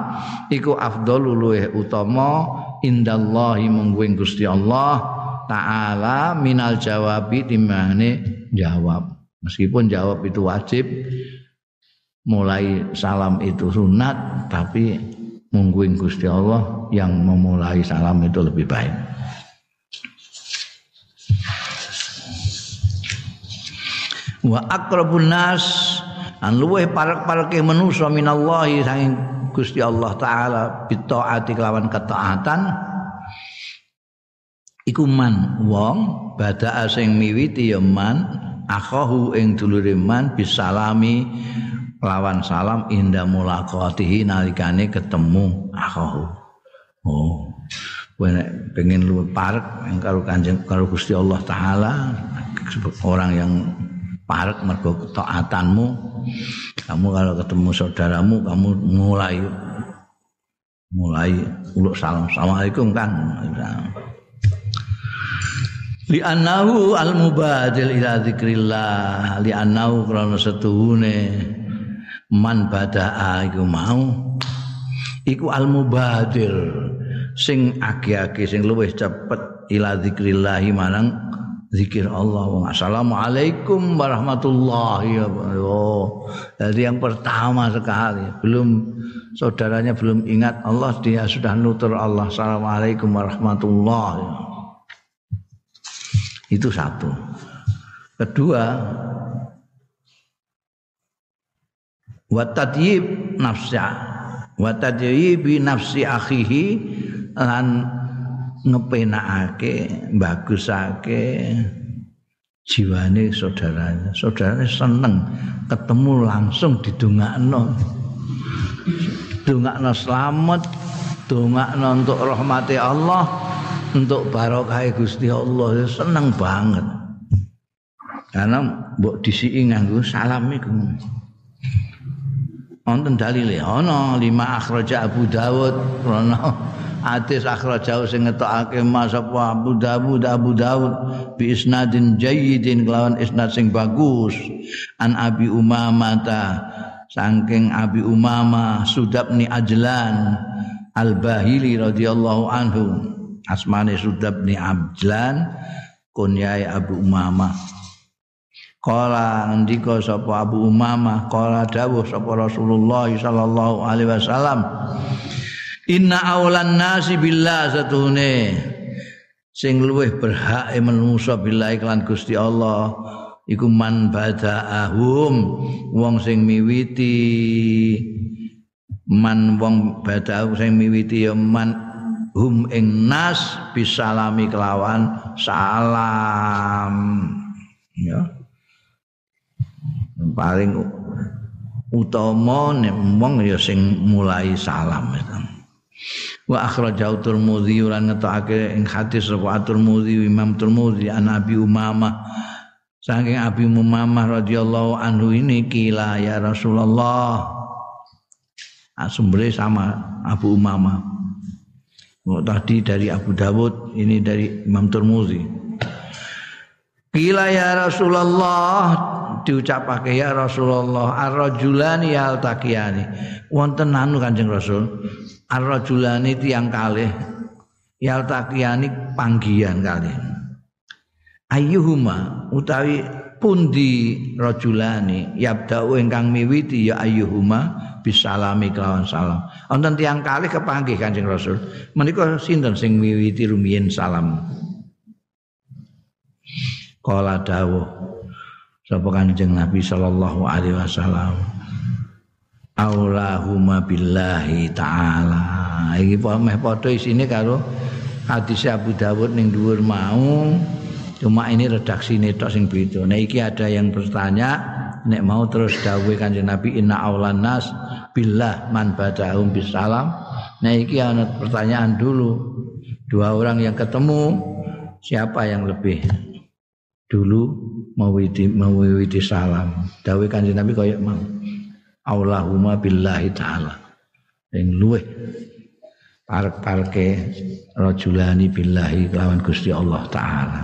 iku afdalu luweh utama indallahi mungguing Gusti Allah taala minal jawabi timane jawab. Meskipun jawab itu wajib mulai salam itu sunat tapi mungguing Gusti Allah yang memulai salam itu lebih baik. Wa aqrabun nas an luweh parek-pareke manusa minallahi saking Gusti Allah taala bitaati kelawan ketaatan. Iku man wong bada sing miwiti ya man akhahu ing dulure man bisalami lawan salam inda mulaqatihi nalikane ketemu akhahu. Oh pengen lu parek karo kanjeng karo Gusti Allah taala orang yang parek mergo ketaatanmu kamu kalau ketemu saudaramu kamu mulai mulai uluk salam. Assalamualaikum kan li annahu al mubadil ila zikrillah. Li annahu krana setuhune man badaa iku mau. Iku al mubadir sing agi-agi sing luwih cepet ila zikrillah marang zikir Allah. Assalamualaikum warahmatullahi wabarakatuh. Jadi yang pertama sekali, belum saudaranya belum ingat Allah, dia sudah nutur Allah. Assalamualaikum warahmatullahi Itu satu. Kedua, wa tadyib nafsi wa tadyibi nafsi akhihi lan ngepenakake bagusake jiwane saudaranya. Saudaranya seneng ketemu langsung didongakno. Dongakno selamat dongakno untuk rahmati Allah untuk barokah Gusti Allah. Seneng banget. Karena mbok disiki nganggo salam iku. Wonten dalile ana lima akhraja Abu Dawud. Ana hadis akhraja sing ngetokake Mas apa Abu Dawud Abu Dawud bi isnadin jayyidin kelawan isnad sing bagus an Abi Umamah ta saking Abi Umamah Sudabni Ajlan Al-Bahili radhiyallahu anhu asmane Sudabni Ajlan kunyai Abu Umamah Kala ngendika sapa Abu Umamah, kala dawuh sapa Rasulullah sallallahu alaihi wasallam. Inna aulan nasi billah satune sing luweh berhak menungso billah iklan Gusti Allah iku man bada'ahum wong sing miwiti. Man wong bada'ahum sing miwiti ya man hum ing nas bisalami kelawan salam. Ya. Paling utama nek wong ya sing mulai salam itu. Wa akhrajahu Tirmidzi lan ngetokake ing hadis sapa Tirmidzi Imam Tirmidzi an Abi Umamah saking Abi Umamah radhiyallahu anhu ini kila ya Rasulullah. Asumbre ah, sama Abu Umamah. Oh, tadi dari Abu Dawud, ini dari Imam Tirmidzi. Kila ya Rasulullah diucapake ya Rasulullah ar-rajulani yaltaqiyani wonten anu Kanjeng Rasul ar-rajulani tiyang kalih yaltaqiyani panggian kalih. Ayyuhuma utawi pundi rajulani yabda'u ingkang miwiti ya ayyuhuma bisalami kelawan salam. Wonten tiyang kalih kepanggih Kanjeng Rasul. Menika sinten sing miwiti rumiyin salam? Kala dawuh sapa Kanjeng Nabi sallallahu alaihi wasallam Aulahuma billahi taala. Iki meh padha isine karo hadis Abu Dawud ning dhuwur mau. Cuma ini redaksi tok sing beda. Nah iki ada yang bertanya nek mau terus dawuh Kanjeng Nabi inna aulan nas billah man badahum bisalam. Nah iki ana pertanyaan dulu dua orang yang ketemu siapa yang lebih dulu mawidi mawidi salam? Dawe kanjeng Nabi kaya mau Allahumma billahi taala. Yang luweh. Parek-parke rajulani billahi lawan Gusti Allah taala.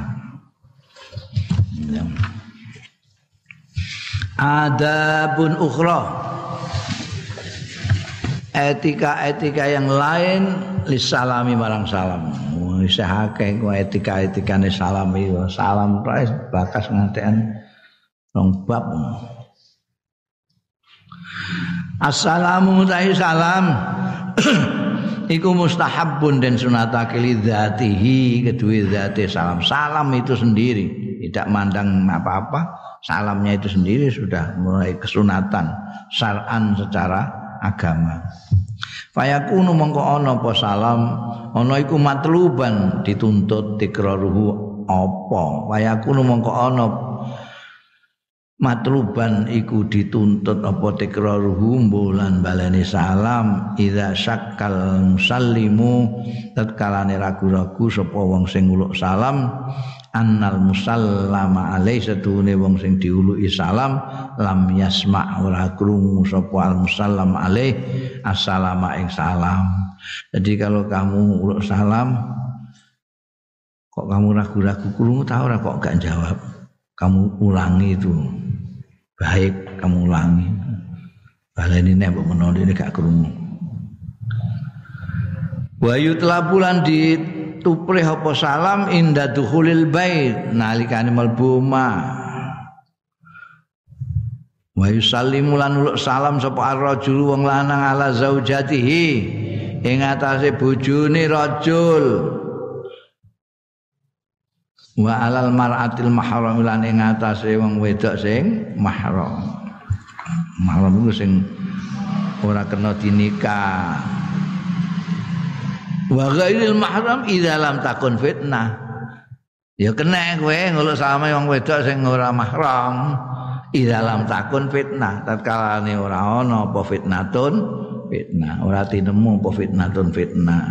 Adabun ukhra. Etika-etika yang lain lisalami marang salam. Akeh ku etika-etikane salam iki salam bakas ngantekan rong bab Assalamu alaikum salam. Iku mustahabun dan sunatake lidzatihi kedua zati salam. Salam itu sendiri tidak mandang apa-apa. Salamnya itu sendiri sudah mulai kesunatan syar'an secara agama. Fayakunu mongko ana apa salam? Ana iku matluban dituntut tikraruhu apa? Fayakunu mongko ana matluban iku dituntut apa tikraruhu bulan baleni salam. Idza syakkal musallimu tatkala ragu-ragu sapa wong sing nguluk salam. Annal musallama alaih satune wong sing diuluki salam. Lam yasma ora krungu sapa al musallam alaih assalama ing salam. Jadi kalau kamu uluk salam kok kamu ragu-ragu krungu tahu ora kok gak jawab kamu ulangi itu. Baik kamu ulangi. Baleni nek mbok menawa ini gak krungu. Wa yutlabulan di tuprih apa salam inda dukhulil bait nalikane mlebu omah. Wa yusallimu lan salam sapa ar-rajul wong lanang ala zaujatihi. Ing atase bojone rajul wa alal mar'atil mahram lan ing atase wong wedok sing mahram. Mahram iku sing ora kena dinikah. Wa ghairil mahram idza lam takun fitnah. Ya kena kowe nguluk salame wong wedok sing ora mahram. Idza lam takun fitnah. Tatkala ora ana apa fitnatun fitnah. Ora tinemu apa fitnatun fitnah.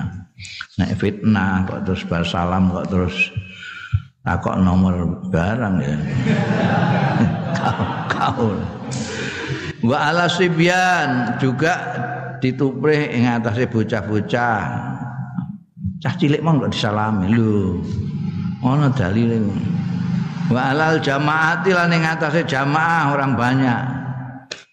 Nek fitnah kok terus bar salam kok terus takok nomor barang ya. Kau wa ala sibyan juga dituprih ing atase bocah-bocah. Cah cilik mong kok disalami. Lho ana dalile. Wa alal jamaati lan ing atase jamaah orang banyak.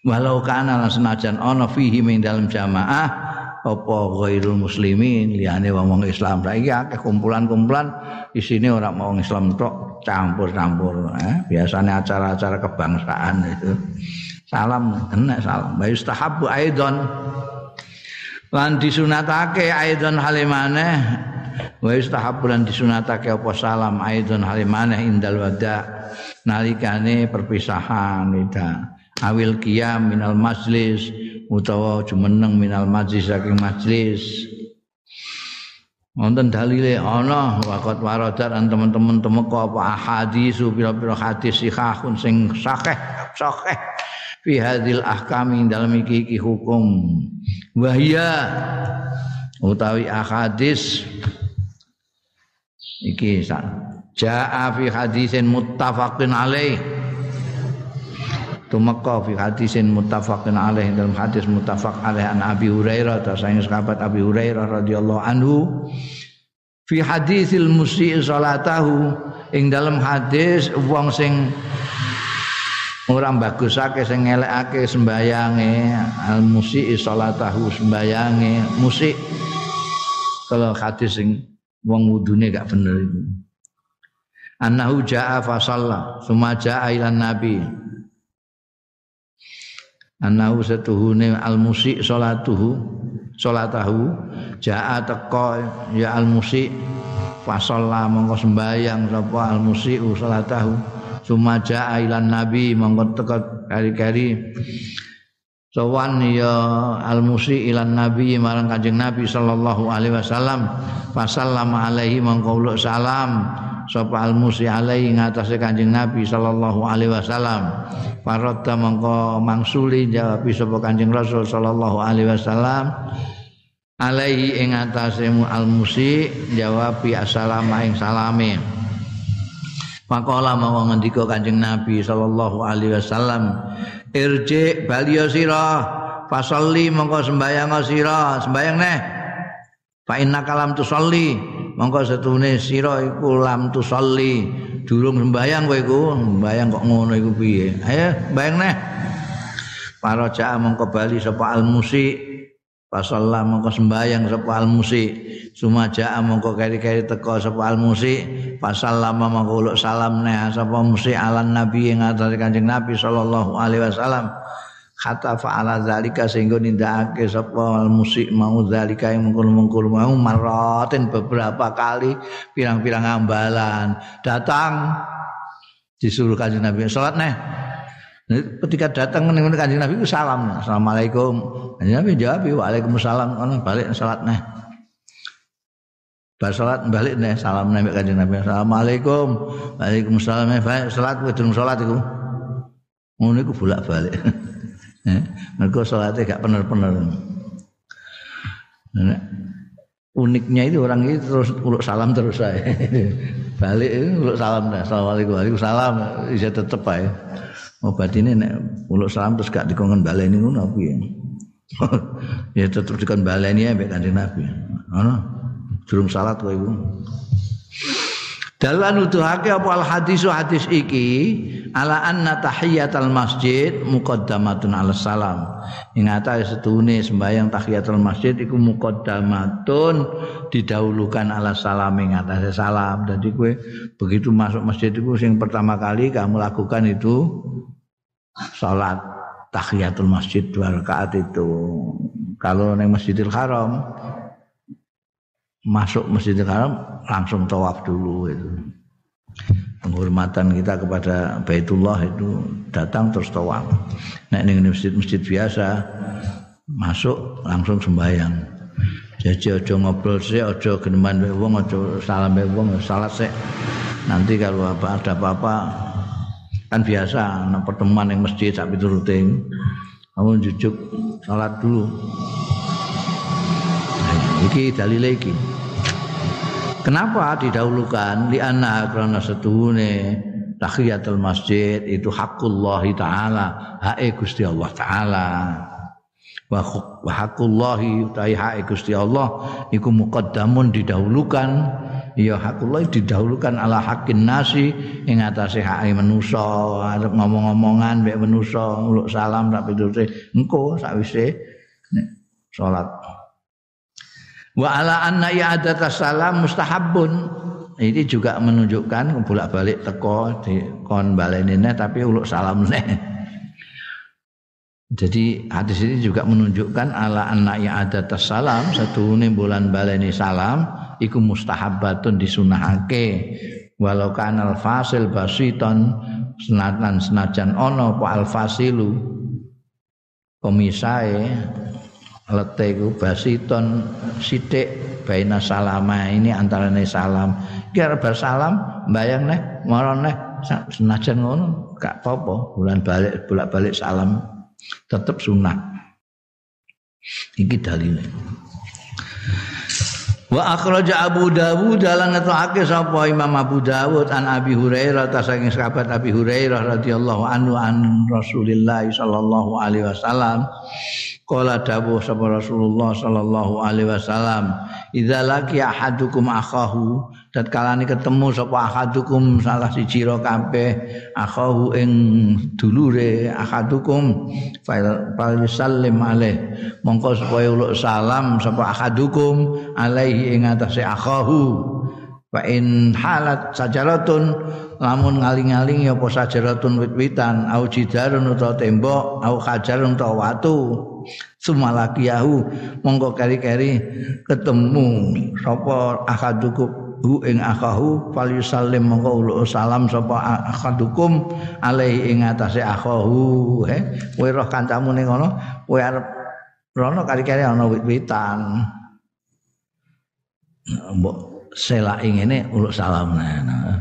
Walau kana senajan ana fihi ing dalam jamaah apa ghairul muslimin? Liyane wong Islam. Saiki akeh kumpulan-kumpulan isine ora mau Islam tok campur-campur. Eh? biasanya acara-acara kebangsaan itu. Salam kena salam. Wa yustahabbu aidon. Lan disunatake aidon halimane wa yustahabbu lan disunatake apa salam aidon halimane indal wada. Nalikane perpisahan ida awil qiyam minal majlis utawa jumeneng minal majlis saking majlis. Wonten dalile ana waqat waradat teman-teman temeka apa ahadisu pira-pira hadis sihahun sing sahih sahih fi hadil ahkami dalam iki iki hukum. Wahya utawi ahadis. Iki jaa fi hadisin muttafaqin alaih tumeka fi hadisin muttafaqin alaih dalam hadis muttafaq alaih an Abi Hurairah ta sayang sahabat Abi Hurairah radhiyallahu anhu fi hadisil musii salatahu ing dalam hadis wong sing Orang bagusake sing ngelekake sembayange al musii salatahu sembayange musik kalau hadis sing wong wudune gak bener itu. Annahu jaa fa summa jaa ila nabi annahu satuhune al musik salatuhu salatahu jaa teko ya al musik fa shalla mongko sembayang sapa al musiu salatahu sumaja ailan nabi mongko teko kari-kari sowan ya al musi ilan nabi marang kanjeng nabi sallallahu alaihi wasallam fasallama alaihi mongko salam sapa al musi alaihi ngatasé kanjeng nabi sallallahu alaihi wasallam. Faradda mongko mangsuli jawab sapa kanjeng rasul sallallahu alaihi wasallam. Alaihi ing atase al musi jawab assalamu ing salame Pakola mau ngendika Kanjeng Nabi sallallahu alaihi wasallam, "Irji baliyo sira, fasalli mongko sembayang sira, sembayang neh. Fa inna kalam tusalli, mongko setune sira iku lam tusalli, durung sembayang kowe iku, sembayang kok ngono iku piye? Ayo sembayang neh." Para jaa mongko bali sapa al-musi. Pasalla mongko sembayang sapa al musi sumaja mongko keri-keri teko sapa al musi pasallama mongko uluk salam ne sapa musi alan nabi ing atase Kanjeng Nabi sallallahu alaihi wasallam kata fa'ala zalika sehingga nindakake sapa al musi mau zalika yang mengkul-mengkul mau maratin beberapa kali pirang-pirang ambalan datang disuruh Kanjeng Nabi salat neh ketika datang ning Kanjeng Nabi ku salam, Assalamualaikum. Kanjeng Nabi jawab, Waalaikumsalam. Ono balik salat neh. Bar salat balik neh salam neh Kanjeng Nabi. Assalamualaikum. Waalaikumsalam. Baik salat kowe durung salat iku. Ngono iku bolak-balik. Eh, mergo salate gak bener-bener. uniknya itu orang itu terus uluk salam terus saya balik uluk salam dah. Assalamualaikum. Waalaikumsalam bisa tetep aja obat ini nek uluk salam terus gak dikongkon baleni ngono apa ya. Ya tetep dikon baleni ya mbek kanjeng Nabi. Ana durung salat kowe iku Dalan nuduhake apa al hadisu hadis iki ala anna tahiyatul masjid muqaddamatun ala salam. Ing atase setune sembahyang tahiyatul masjid iku muqaddamatun didahulukan ala salam ing atase salam. Jadi kowe begitu masuk masjid itu sing pertama kali kamu lakukan itu salat tahiyatul masjid dua rakaat itu. Kalau neng Masjidil Haram masuk Masjidil Haram langsung tawaf dulu itu. Penghormatan kita kepada Baitullah itu datang terus tawaf. Nek ning masjid-masjid biasa masuk langsung sembahyang. Jadi ojo ngobrol sih ojo geneman wong ojo salam wong salat sih nanti kalau apa ada apa-apa kan biasa nah, pertemuan yang masjid sampai rutin kamu jujuk salat dulu. Nah, iki dalil iki kenapa didahulukan? Li anna karena setuhune tahiyatul masjid itu hakullah taala hae Gusti Allah taala. Wa hakullahi utai hae Gusti Allah iku muqaddamun didahulukan. Ya hakullah didahulukan ala hakin nasi ing atase hak manusa arep ngomong-ngomongan mek manusa uluk salam tak pituse engko sakwise salat wa ala anna i'adat salam mustahabun ini juga menunjukkan bolak-balik teko di kon balenine tapi uluk salam neh. Jadi hadis ini juga menunjukkan ala anna ada salam satu bulan baleni salam iku mustahabbatun disunahake. Walau kanal fasil basiton senatan senajan ono po al fasilu komisae lete iku basiton sithik baina salama ini antarane salam. Kira bersalam bayang neh maron neh. Senajan ngono gak apa-apa. Bulan balik bolak-balik salam. Tetap sunnah iki dalilnya Wa akhraja Abu Dawud dalam ngetokake sapa Imam Abu Dawud an Abi Hurairah ta saking sahabat Abi Hurairah radhiyallahu anhu an Rasulillah sallallahu alaihi wasallam Kala dawuh sapa Rasulullah sallallahu alaihi wasallam, "Idza laki ahadukum akhahu, kalani ketemu sapa ahadukum salah siji ro kabeh akhahu ing dulure ahadukum fal sallim alaih. Mongko supaya uluk salam sapa ahadukum alaihi ing atase akhahu. Wa in halat sajaratun lamun ngaling-aling ya apa sajaratun wit-witan au jidarun utawa tembok au hajarun utawa watu sumalakiyahu monggo kari-kari ketemu sapa akadukum hu ing akahu falyusallim monggo ulu salam sapa akadukum alaihi ing atase akahu he. Kowe roh kancamu ning ngono kowe arep rono kari-kari ana wit-witan. Mbok selai ngene uluk salam.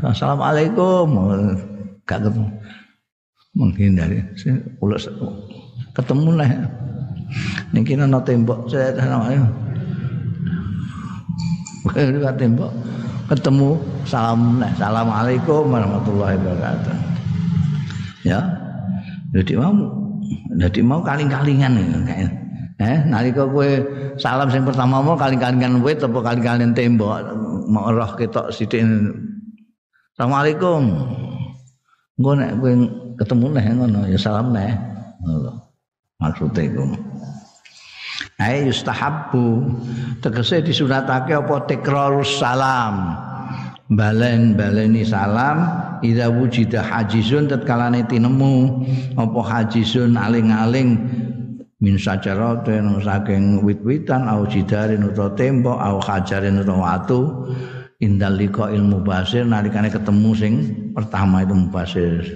Assalamualaikum. Gak ketemu. Menghindari. Ketemu lah niki ana tembok saya namanya Bukan tembok. Ketemu salam nah, assalamualaikum warahmatullahi wabarakatuh. Ya. Jadi mau jadi mau kaling-kalingan kayak eh nalika kowe salam sing pertama mau kaling-kalingan wit apa kaling-kalingan tembok mau roh ketok sithik. Assalamualaikum. Engko nek kowe ketemu neh ngono ya salam neh maksudnya iku Ai yustahabbu tegese disunatake apa? Tikrarus salam. Balen baleni salam. Ida wujida hajizun tatkalane tinemu. Apa hajizun aling-aling. Min sajaratin saking wit-witan au jidarin utawa tembok au hajarin utawa watu. Indal ilmu basir nalikane ketemu sing pertama itu mubasir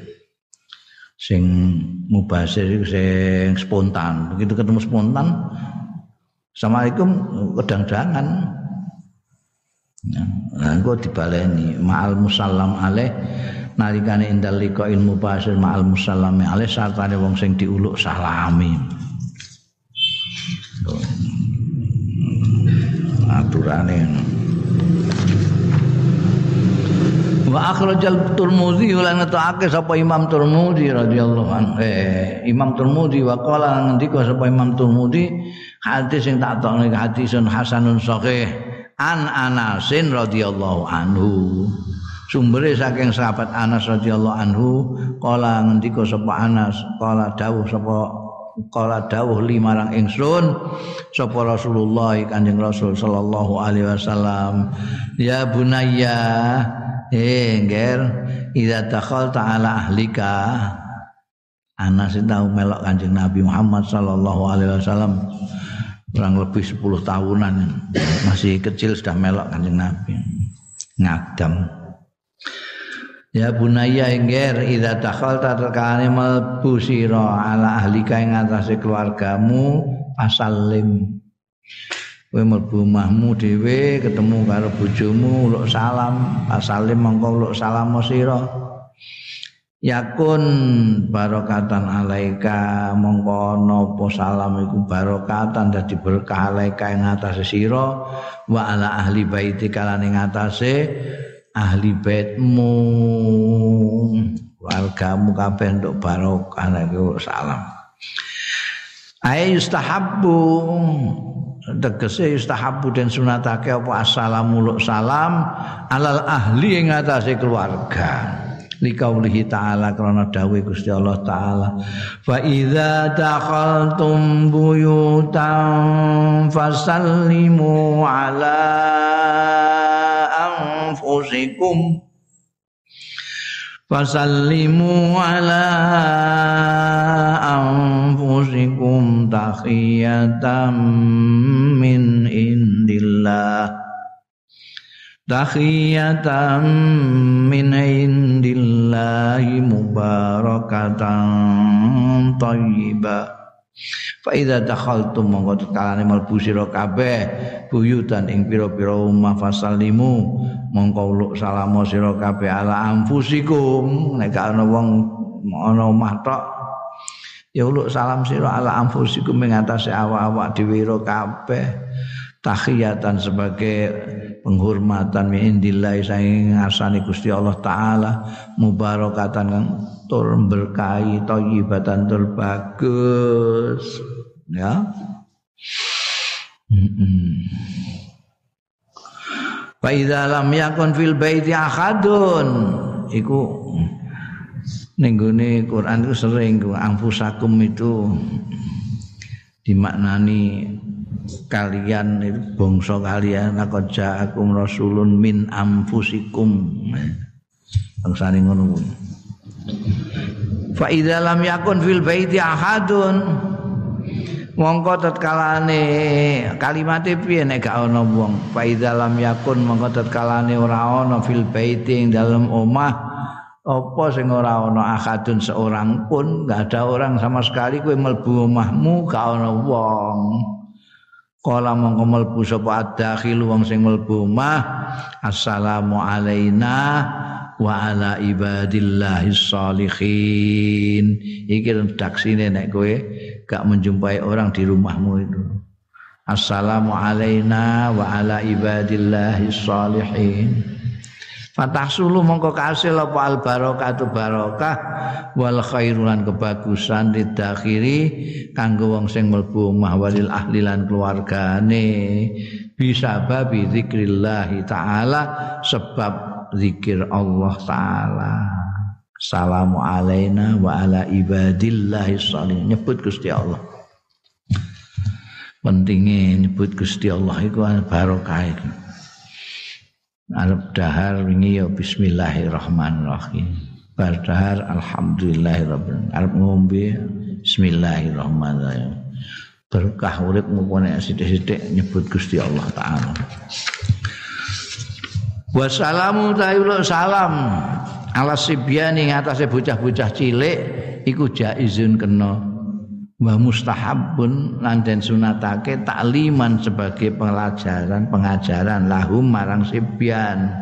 sing mubasir sing spontan. Begitu ketemu spontan Assalamualaikum kedang-dangan nah, gue dibaleni ma'al musallam alaih nalikane indal liqa ilmu basir ma'al musallami alaih sartane wong sing diuluk salami. Aturane wa akhrajal turmudi lan ngetake sapa Imam Turmudi radhiyallahu anhu. Eh Imam Turmudi wa qala ngendika sapa Imam Turmudi hadis sing tak tokne hadisun hasanun sahih an Anasin radhiyallahu anhu. Sumbere saking sahabat Anas radhiyallahu anhu kala ngendika sapa Anas kala dawuh sapa kala dawuh limarang ingsun sapa Rasulullah Kanjeng Rasul sallallahu alaihi wasallam ya bunayya eh nger idza dakhalta ala ahlika. Anas tahu melok Kanjeng Nabi Muhammad sallallahu alaihi wasallam kurang lebih 10 tahunan. Masih kecil sudah melok Kanjeng Nabi. Ngadam Ya bunaya engger idza dakhalta terkane mlebu sira ala ahlika ing atase keluargamu asalim kowe mlebu omahmu dhewe ketemu karo bojomu uluk salam asalim mongko uluk salam sira. Yakun barokatan alaika mongko napa salam iku barokatan dadi berkah alaika ing atase sira wa ala ahli baiti kalane ngatasé ahli baitmu wargamu kabeh untuk barokah nek salam. Ayo yustahabbu. Tegese yustahabu den sunatake apa? Assalamu salam alal ahli ing atase keluarga. Likaulihi ta'ala karena dawuh Gusti Allah taala fa idza dakhaltum buyutan fasallimu ala anfusikum. Fasallimu ala anfusikum tahiyatan min indillah. Tahiyatan min indillahi mubarakatan thayyibah Fa idza dakhaltum monggo kalane mlebu sira kabeh buyutan ing pira-pira omah fasallimu mongko uluk salamo sira kabeh ala anfusikum. Nek ana wong ana omah tok ya uluk salam sira ala anfusikum ing atase awak-awak dhewe kabeh tahiyatan sebagai penghormatan min indillah saing ngasani Gusti Allah taala mubarakatan kang tur berkahi thayyibatan tur bagus. Ya. Fa idza lam yakun fil baiti ahadun. Iku ning Quran itu sering angfusakum itu dimaknani kalian bangsa kalian laqad ja'akum rasulun min anfusikum. Bangsane ngono kuwi. Fa idza lam yakun fil baiti ahadun mongko tatkalane kalimate piye nek gak ana wong? Fa idza lam yakun mongko tatkalane ora ana fil baiti ing dalem omah apa sing ora ana akadun seorang pun enggak ada orang sama sekali kowe mlebu omahmu gak ana wong kala mongko mlebu sapa adakhil wong sing mlebu omah assalamu alaina wa ala ibadillahi sholihin iki redaksine nek kowe gak menjumpai orang di rumahmu itu. Assalamu alaina wa ala ibadillahi sholihin Fatahsulu mongko kasil apa al barokatu barokah wal khairulan kebagusan didakhiri kanggo wong sing mlebu omah walil ahli lan keluargane. Bisa babi zikrillah taala sebab zikir Allah taala. Salamu alaina wa ala ibadillahi sholih. Nyebut Gusti Allah. Pentingnya nyebut Gusti Allah itu barokah itu Arab dahar wingi ya bismillahirrahmanirrahim. Bar dahar alhamdulillahirabbil Arab ngombe bismillahirrahmanirrahim. Berkah urip ngene sithik-sithik nyebut Gusti Allah taala. Wassalamu ta'ala salam ala sibyani ngatasé bocah-bocah cilik iku jaizun kena wa mustahabun lan den sunatake takliman sebagai pelajaran pengajaran. Lahum marang sibyan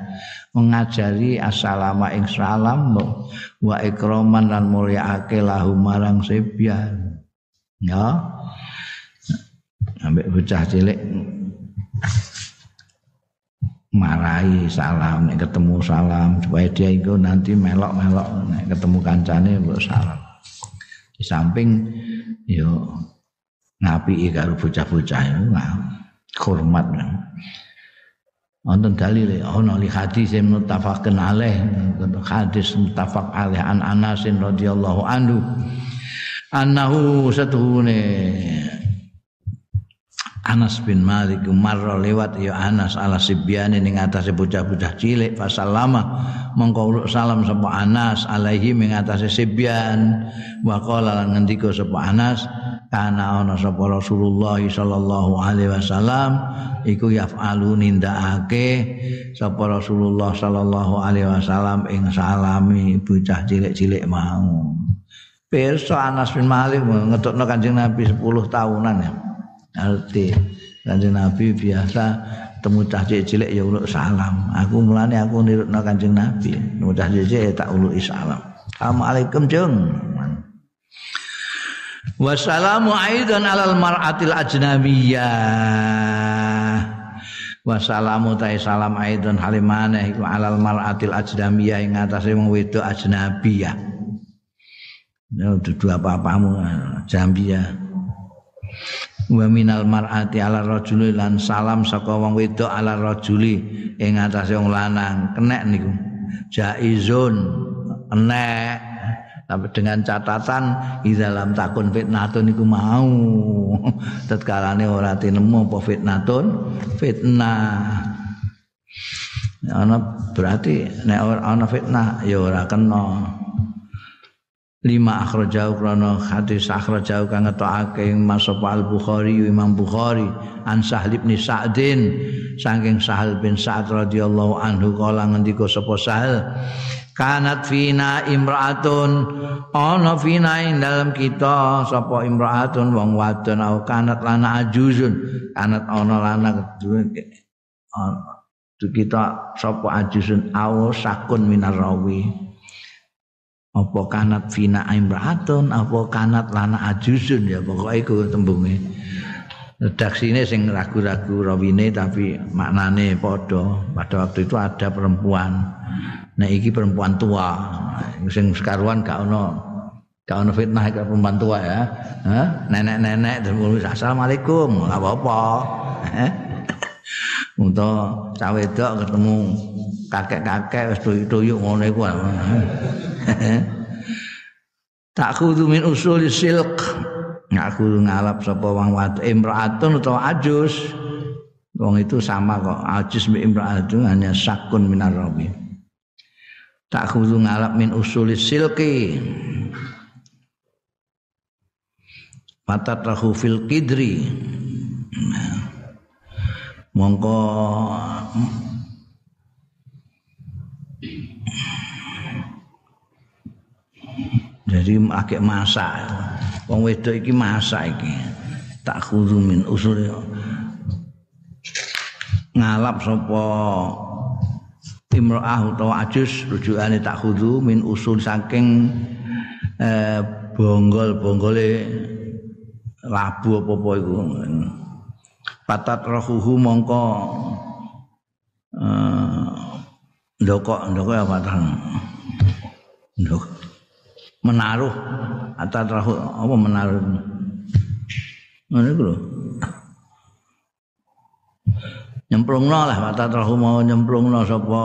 mengajari assalamu ing salam wa ikroman lan mulyaake lahum marang sibyan. Ya. Ambek bocah cilik marahi salam nek ketemu salam supaya dia itu nanti melok-melok nek ketemu kancane salam. Di samping yo ngapi karo bocah-bocah iku hormat wonten dalil ana li hadis muttafaqun alaih hadis muttafaq alaih an Anas radhiyallahu anhu. Annahu satuhune Anas bin Malik marra lewat ya Anas ala sibyane ning atase bocah-bocah cilik fasallama mongko salam sapa Anas alaihi ing atase sibyan. Wa qala lan ngendika sapa Anas kana ana sapa Rasulullah sallallahu alaihi wasallam iku yaf'alu nindakake sapa Rasulullah sallallahu alaihi wasallam ing salami bocah cilik-cilik mau. Pirsa Anas bin Malik ngetokno Kanjeng Nabi 10 tahunan ya ngerti kanjeng nabi biasa temu cah cilik ya uluk salam aku mulane aku nirutno kanjeng nabi temu cah cilik tak uluk salam assalamualaikum jeng Wassalamu aidan alal mar'atil ajnabiyah. Wassalamu ta'i salam aidan halimane iku alal mar'atil ajnabiyah ing atase wong wedok ajnabiyah. Ya dudu apa-apamu Jambia. Wa minal mar'ati ala rajuli lan salam saka wong wedok ala rajuli ing atase wong lanang. Kenek niku. Jaizun. Enek tapi dengan catatan di dalam takun fitnatun iku mau. Tetkalane ora tinemu apa fitnatun? Fitnah. Ana berarti nek ana fitnah ya ora kena lima akhrajau krana hadis akhrajau kang ngetokake Mas Al Bukhari Imam Bukhari an Sahal bin Sa'din. Saking Sahal bin Sa'd radhiyallahu anhu kala ngendika sapa Sahal kanat fina imraatun. Ana fina ing dalam kita sapa imraatun wong wadon au kanat lana ajuzun. Kanat ana lana kedue kita sapa ajuzun? Au sakun minar rawi apa kanat fina imraatun apa kanat lana ajuzun ya pokoke iku tembunge. Redaksine sing ragu-ragu rawine tapi maknane padha. Pada waktu itu ada perempuan. Nah iki perempuan tua, sing sekaruan gak ono gak ono fitnah ke perempuan tua ya. Nenek-nenek terus assalamualaikum, apa-apa. Untuk cawe wedok ketemu kakek-kakek wis tuyuk-tuyuk ngono iku. Tak kudu min usul silk. Aku ngalap sapa wong wadon imraatun utawa ajus. Wong itu sama kok. Ajus bi imraatun hanya sakun minar rabi. tak khudu ngalap min usulis silki patat rahu fil kidri mongko. Jadi akeh masak. Wong wedok iki masak iki. Tak khudu min usul ngalap sapa imra'ah utawa ajus rujukane tak khudu min usul saking eh, bonggol-bonggole labu apa-apa iku patat rohuhu mongko eh, ndokok ndokok apa ta ndok menaruh. Atat rohu apa menaruh? Ngene iku lho. Nyemplungno lah mata terhu mau nyemplungno sapa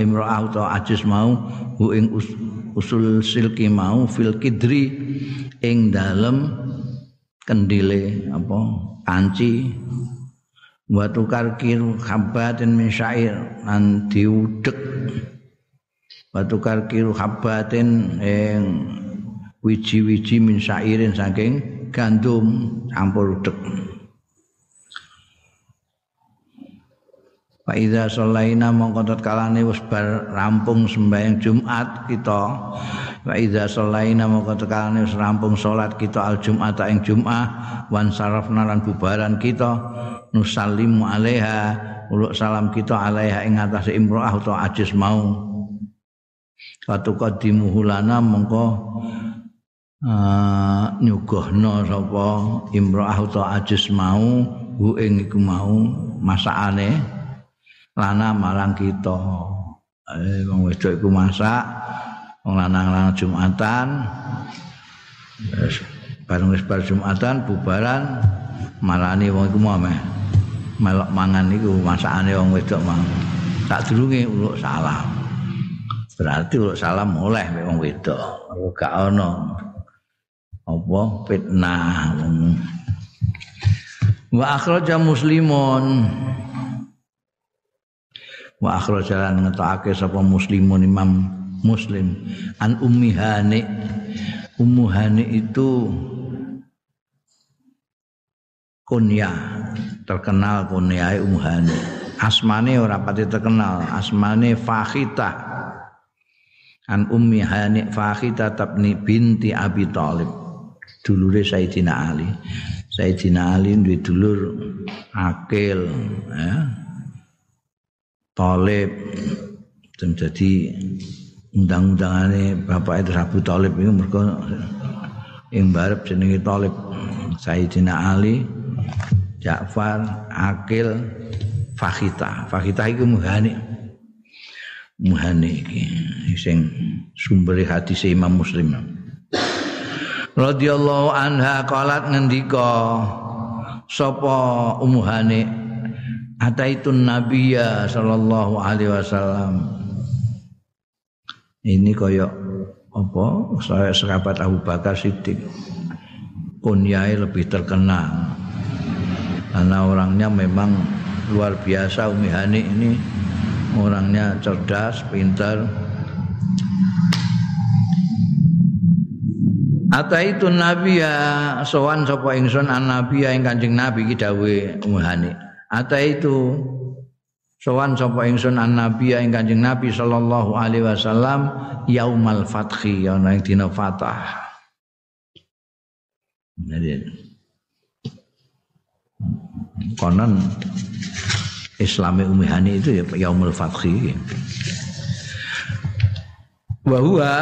imra'ah utawa ajis mau hu ing usul silki mau fil kidri ing dalem kendile apa kanci wa tukar kiru habatin min syair lan diudek. Wa tukar kiru habatin ing wiji-wiji min syairin saking gandum campur udek Fa iza sholaina mongko kalane wis bar rampung sembahyang Jumat kita. Fa iza sholaina mongko kalane wis rampung salat kita al Jumat ing Jumat wan sarafna lan bubaran kita nusallimu alaiha uluk salam kita alaiha ing atase imro'ah utawa ajis mau. Katu qaddimuhu lana mongko uh, nyuguhna sapa imro'ah utawa ajis mau hu ing iku mau masakane lana marang kita. Eh wong wedok iku masak, wong lanang-lanang Jumatan. Wis bareng wis bar Jumatan bubaran marani wong iku mau melok mangan iku masakane wong wedok mang. Tak durunge uluk salam. Berarti uluk salam oleh wong wedok. Gak ono apa fitnah. Wa akhraja muslimun wa akhrajalan ngetokake sapa muslimun imam muslim. An ummi hani. Ummu hani itu kunyah terkenal kunyahe ummu hani. Asmane ora pati terkenal. Asmane fakhita. An ummi hani fakhita tabni binti abi talib. Dulure Sayyidina Ali. Sayyidina Ali duwe dulur Akil ya. Talib jadi undang-undangane bapak itu Abu Talib itu mereka yang barep jenenge Talib Sayyidina Ali Ja'far Akil Fakhita. Fakhita itu muhani muhani iki sing sumber hadis Imam Muslim. Radhiyallahu anha qalat ngendika sapa umuhane ataitun nabiyya sallallahu alaihi wasallam. Ini koyok apa? Saya sahabat Abu Bakar Siddiq. Kunyai lebih terkenal. Karena orangnya memang luar biasa Umi Hani ini. Orangnya cerdas, pintar. Ata itu Nabi ya sowan sapa ingsun an Nabi ya ing Kanjeng Nabi ki Umi Hani. Ata itu sowan sapa ingsun an Nabi ya ing Kanjeng Nabi sallallahu alaihi wasallam yaumal fathi ya ing dina fatah. Jadi konon Islami Umi Hani itu ya Yaumul Fathi. Bahwa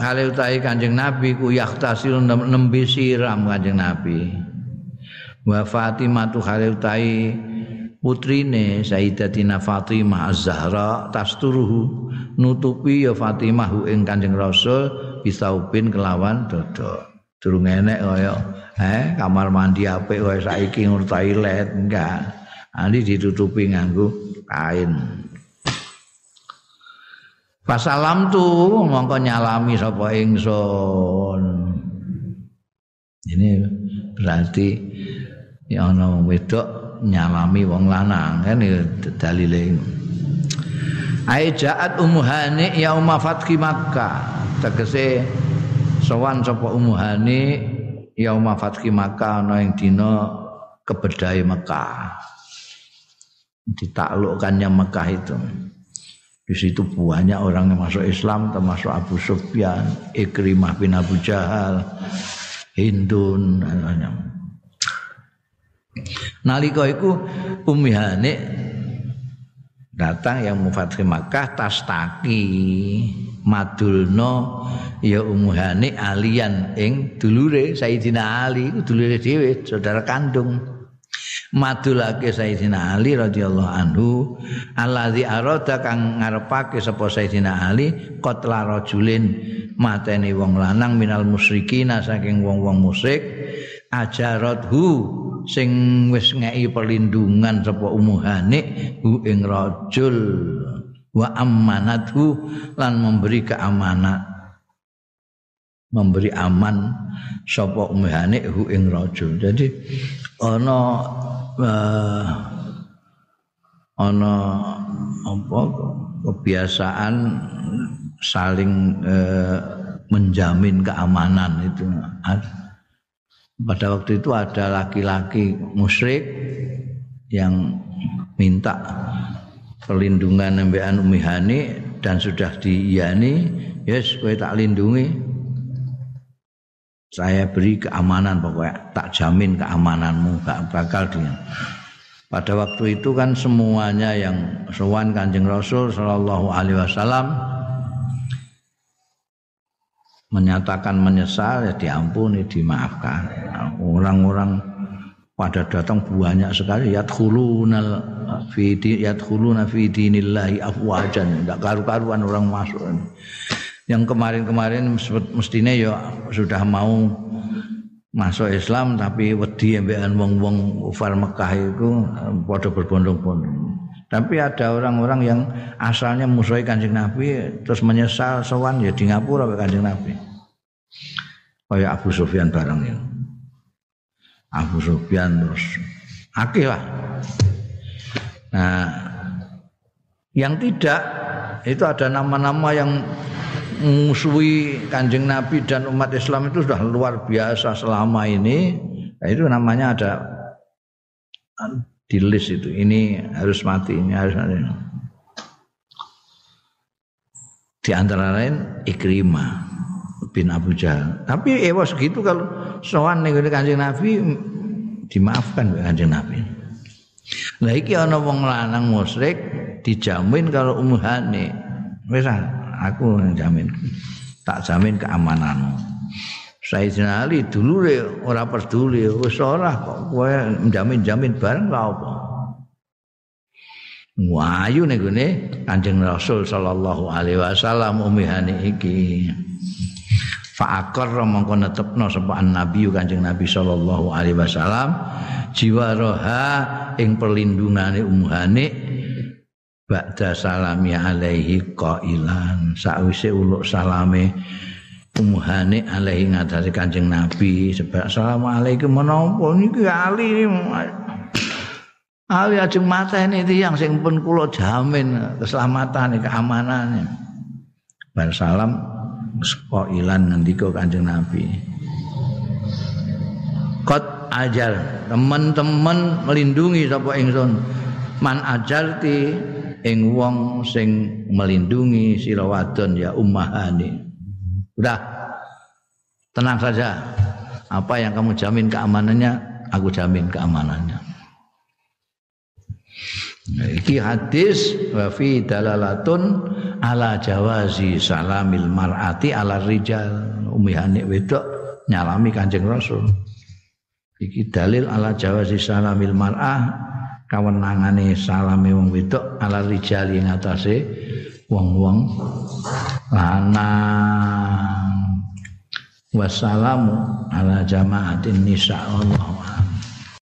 hal utai kanjeng Nabi ku yaktasil nembe siram kanjeng Nabi. Wa Fatimah tu hal utai putrine Sayyidatina Fatimah Az-Zahra tasturuhu nutupi ya Fatimah hu ing Kanjeng Rasul bisaubin kelawan dodo. Durung enek kaya eh kamar mandi apik kaya saiki ngur toilet enggak. Andi ditutupi nganggo kain. Pasalam tu mongko nyalami sapa ingsun. Ini berarti ya ana wedok nyalami wong lanang kan dalile. Ai jaat ummu hani yauma fathi Makkah. Tegese sowan sapa ummu hani yauma fathi Makkah ana ing dina kebedai Mekah ditaklukkannya Mekah itu. Di situ banyak orang yang masuk Islam termasuk Abu Sufyan, Ikrimah bin Abu Jahal, Hindun. Nalika iku Ummi Hani datang yang mufatri Makkah tastaki madulno ya Ummu Hani alian ing dulure Sayyidina Ali iku dulure dhewe saudara kandung. Madulake Sayyidina Ali radhiyallahu anhu allazi arada kang ngarepake sapa Sayyidina Ali qatla rajulin mateni wong lanang minal musyrikina saking wong-wong musyrik ajarathu sing wis ngeki perlindungan sapa umuhane hu ing rajul. Wa ammanathu lan memberi keamanan. Memberi aman sapa umuhane hu ing rajul. Jadi ana uh, ana apa kebiasaan saling uh, menjamin keamanan itu pada waktu itu ada laki-laki musyrik yang minta perlindungan nembean Umi Hani dan sudah diiyani yes kowe tak lindungi. Saya beri keamanan pokoknya tak jamin keamananmu gak bakal dia. Pada waktu itu kan semuanya yang sowan kanjeng Rasul Shallallahu Alaihi Wasallam menyatakan menyesal ya diampuni dimaafkan. Orang-orang pada datang banyak sekali. Yadkhuluna fi yadkhuluna fi dinillahi afwajan. Enggak karu-karuan orang masuk. Yang kemarin-kemarin mestinya ya sudah mau masuk Islam tapi wedi ambekan wong-wong kufar Mekah itu pada berbondong-bondong. Tapi ada orang-orang yang asalnya musuhi Kanjeng Nabi terus menyesal sowan ya di ngapura ke Kanjeng Nabi. Kayak Abu Sufyan bareng ya. Abu Sufyan terus akeh lah. Nah, yang tidak itu ada nama-nama yang musuhi kanjeng Nabi dan umat Islam itu sudah luar biasa selama ini nah, itu namanya ada di list itu ini harus mati ini harus mati di antara lain Ikrimah bin Abu Jahal tapi ewas gitu kalau soan nih kanjeng Nabi dimaafkan kanjeng Nabi. Lah iki ana wong lanang musyrik dijamin kalau umuhane. Wis ah, aku jamin. Tak jamin keamananmu. Sayyidina Ali dulure ora peduli wis ora kok kowe jamin-jamin bareng kok apa. Wayu ning gone Kanjeng Rasul sallallahu alaihi wasallam umihane iki. Fa aqarra mongko netepno sapa Nabi Kanjeng Nabi sallallahu alaihi wasallam jiwa roha ing perlindungane umuhane ba'da salami alaihi qailan sakwise uluk salame umuhane alaihi ngatasi Kanjeng Nabi sebab assalamualaikum menapa niki ali Ali ajeng mateni tiyang sing pun kula jamin keselamatan keamanannya. Bar salam ilan ngendika Kanjeng Nabi. Kot ajar teman-teman melindungi sapa ingsun. Man ajarti ing wong sing melindungi sira ya ummahani. Udah. Tenang saja. Apa yang kamu jamin keamanannya, aku jamin keamanannya. Iki hadis wa fi dalalatun ala jawazi salamil mar'ati ala rijal umihane wedok nyalami Kanjeng Rasul. Iki dalil ala jawazi salamil mar'ah kawenangane salame wong wedok ala rijal ing atase wong-wong lanang. Wassalamu ala jamaatin nisa Allah.